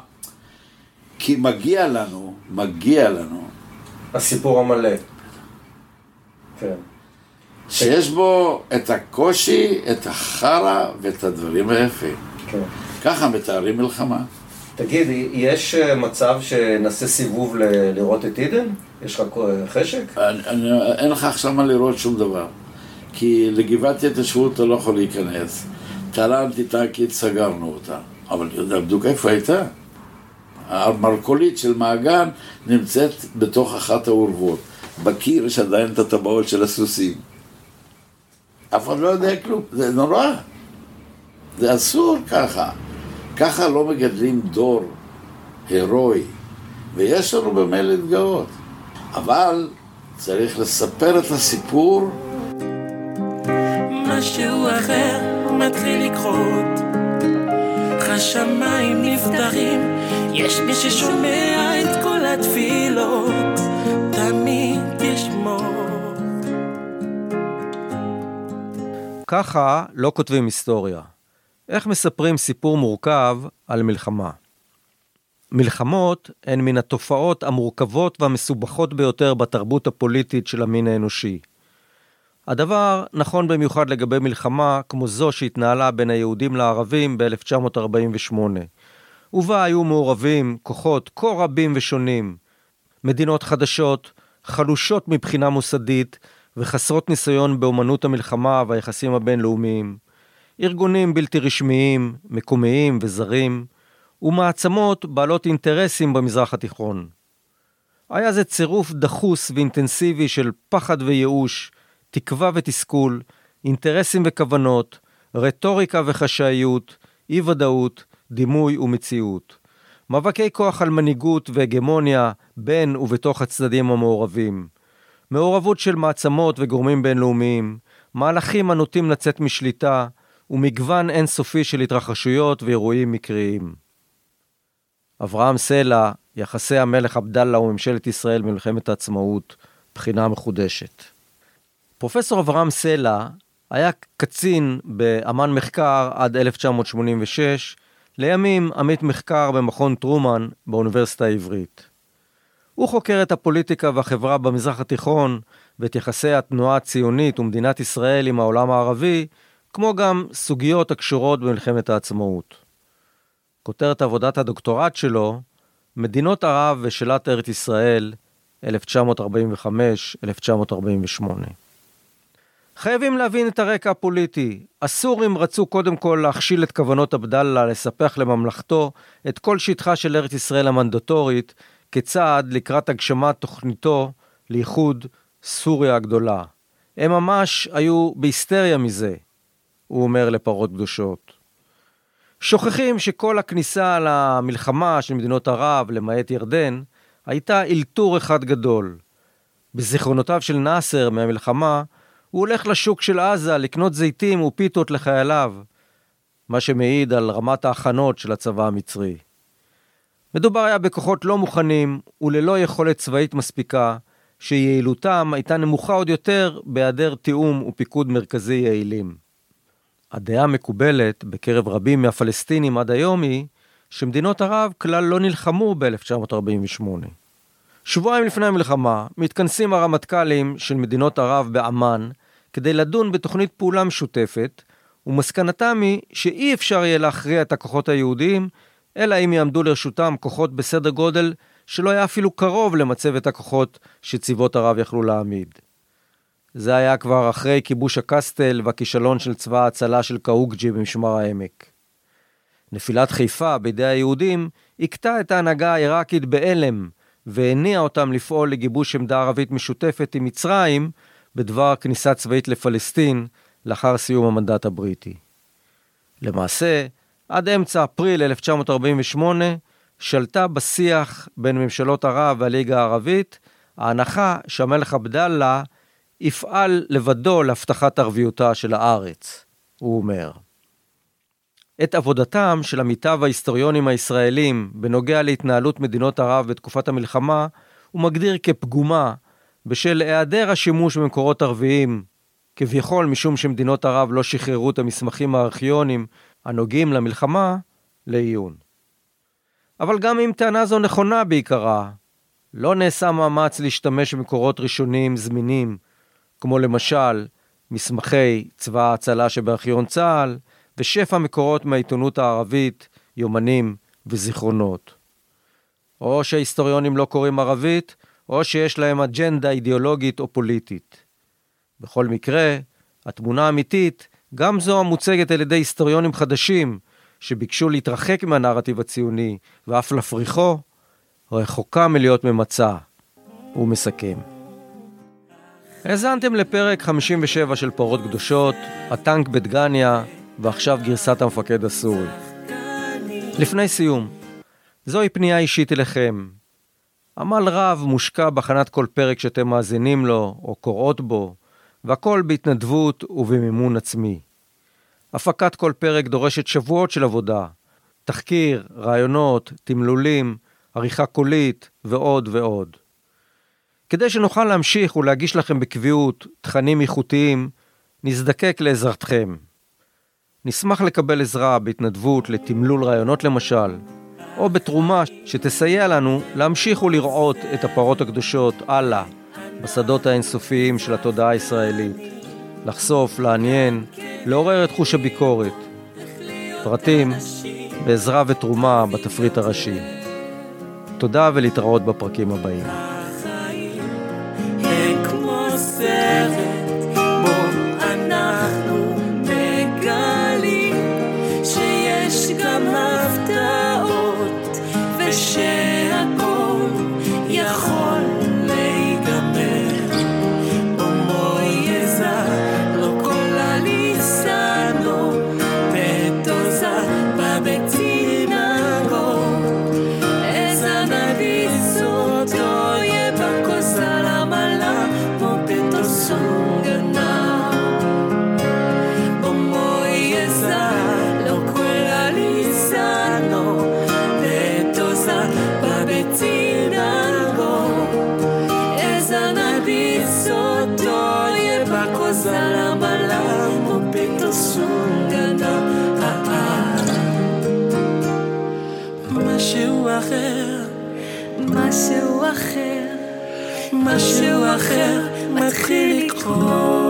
כי מגיע לנו, מגיע לנו. הסיפור המלא. כן. שיש בו את הקושי, את החרא ואת הדברים היפים. כן. ככה מתארים מלחמה. תגיד, יש אה, מצב שנעשה סיבוב ל- לראות את עידן? יש לך חשק? אני, אני, אין לך עכשיו מה לראות שום דבר. כי לגבעת התיישבות אתה לא יכול להיכנס. תעלה אנטי-טנקית, סגרנו אותה. אבל יודע בדיוק איפה הייתה. המרכולית של מעגן נמצאת בתוך אחת האורוות. בקיר יש עדיין את הטבעות של הסוסים. אף אחד לא יודע כלום, זה נורא. זה אסור ככה. ככה לא מגדלים דור הירואי, ויש לנו במה להתגאות. אבל צריך לספר את הסיפור. משהו אחר מתחיל לקרות, השמיים נפתחים, יש מי ששומע את כל התפילות, תמיד ישמור. ככה לא כותבים היסטוריה. איך מספרים סיפור מורכב על מלחמה? מלחמות הן מן התופעות המורכבות והמסובכות ביותר בתרבות הפוליטית של המין האנושי. הדבר נכון במיוחד לגבי מלחמה כמו זו שהתנהלה בין היהודים לערבים ב-1948, ובה היו מעורבים כוחות כה רבים ושונים, מדינות חדשות, חלושות מבחינה מוסדית וחסרות ניסיון באמנות המלחמה והיחסים הבינלאומיים, ארגונים בלתי רשמיים, מקומיים וזרים, ומעצמות בעלות אינטרסים במזרח התיכון. היה זה צירוף דחוס ואינטנסיבי של פחד וייאוש, תקווה ותסכול, אינטרסים וכוונות, רטוריקה וחשאיות, אי ודאות, דימוי ומציאות. מאבקי כוח על מנהיגות והגמוניה בין ובתוך הצדדים המעורבים. מעורבות של מעצמות וגורמים בינלאומיים, מהלכים הנוטים לצאת משליטה, ומגוון אינסופי של התרחשויות ואירועים מקריים. אברהם סלע, יחסי המלך עבדאללה וממשלת ישראל במלחמת העצמאות, בחינה מחודשת. פרופסור אברהם סלע היה קצין באמן מחקר עד 1986, לימים עמית מחקר במכון טרומן באוניברסיטה העברית. הוא חוקר את הפוליטיקה והחברה במזרח התיכון ואת יחסי התנועה הציונית ומדינת ישראל עם העולם הערבי, כמו גם סוגיות הקשורות במלחמת העצמאות. כותרת עבודת הדוקטורט שלו, מדינות ערב ושאלת ארץ ישראל, 1945-1948. חייבים להבין את הרקע הפוליטי. הסורים רצו קודם כל להכשיל את כוונות עבדאללה לספח לממלכתו את כל שטחה של ארץ ישראל המנדטורית, כצעד לקראת הגשמת תוכניתו לאיחוד סוריה הגדולה. הם ממש היו בהיסטריה מזה, הוא אומר לפרות קדושות. שוכחים שכל הכניסה למלחמה של מדינות ערב, למעט ירדן, הייתה אלתור אחד גדול. בזיכרונותיו של נאסר מהמלחמה, הוא הולך לשוק של עזה לקנות זיתים ופיתות לחייליו, מה שמעיד על רמת ההכנות של הצבא המצרי. מדובר היה בכוחות לא מוכנים וללא יכולת צבאית מספיקה, שיעילותם הייתה נמוכה עוד יותר בהיעדר תיאום ופיקוד מרכזי יעילים. הדעה המקובלת בקרב רבים מהפלסטינים עד היום היא שמדינות ערב כלל לא נלחמו ב-1948. שבועיים לפני המלחמה מתכנסים הרמטכ"לים של מדינות ערב באמ"ן כדי לדון בתוכנית פעולה משותפת, ומסקנתם היא שאי אפשר יהיה להכריע את הכוחות היהודיים, אלא אם יעמדו לרשותם כוחות בסדר גודל שלא היה אפילו קרוב למצבת הכוחות שצבאות ערב יכלו להעמיד. זה היה כבר אחרי כיבוש הקסטל והכישלון של צבא ההצלה של קאוגג'י במשמר העמק. נפילת חיפה בידי היהודים הכתה את ההנהגה העיראקית בהלם, והניע אותם לפעול לגיבוש עמדה ערבית משותפת עם מצרים בדבר כניסה צבאית לפלסטין לאחר סיום המנדט הבריטי. למעשה, עד אמצע אפריל 1948 שלטה בשיח בין ממשלות ערב והליגה הערבית ההנחה שהמלך עבדאללה יפעל לבדו להבטחת ערביותה של הארץ, הוא אומר. את עבודתם של עמיתיו ההיסטוריונים הישראלים בנוגע להתנהלות מדינות ערב בתקופת המלחמה, הוא מגדיר כפגומה בשל היעדר השימוש במקורות ערביים, כביכול משום שמדינות ערב לא שחררו את המסמכים הארכיונים הנוגעים למלחמה, לעיון. אבל גם אם טענה זו נכונה בעיקרה, לא נעשה מאמץ להשתמש במקורות ראשוניים זמינים, כמו למשל מסמכי צבא ההצלה שבארכיון צה"ל, ושפע מקורות מהעיתונות הערבית, יומנים וזיכרונות. או שההיסטוריונים לא קוראים ערבית, או שיש להם אג'נדה אידיאולוגית או פוליטית. בכל מקרה, התמונה האמיתית, גם זו המוצגת על ידי היסטוריונים חדשים, שביקשו להתרחק מהנרטיב הציוני ואף להפריחו, רחוקה מלהיות ממצה. הוא מסכם. האזנתם לפרק 57 של פרות קדושות, הטנק בדגניה, ועכשיו גרסת המפקד הסורי. לפני סיום, זוהי פנייה אישית אליכם. עמל רב מושקע בהכנת כל פרק שאתם מאזינים לו או קוראות בו, והכל בהתנדבות ובמימון עצמי. הפקת כל פרק דורשת שבועות של עבודה, תחקיר, רעיונות, תמלולים, עריכה קולית ועוד ועוד. כדי שנוכל להמשיך ולהגיש לכם בקביעות תכנים איכותיים, נזדקק לעזרתכם. נשמח לקבל עזרה בהתנדבות לתמלול רעיונות למשל, או בתרומה שתסייע לנו להמשיך ולראות את הפרות הקדושות הלאה בשדות האינסופיים של התודעה הישראלית. לחשוף, לעניין, לעורר את חוש הביקורת. פרטים בעזרה ותרומה בתפריט הראשי. תודה ולהתראות בפרקים הבאים. משהו אחר, מתחיל לקרות.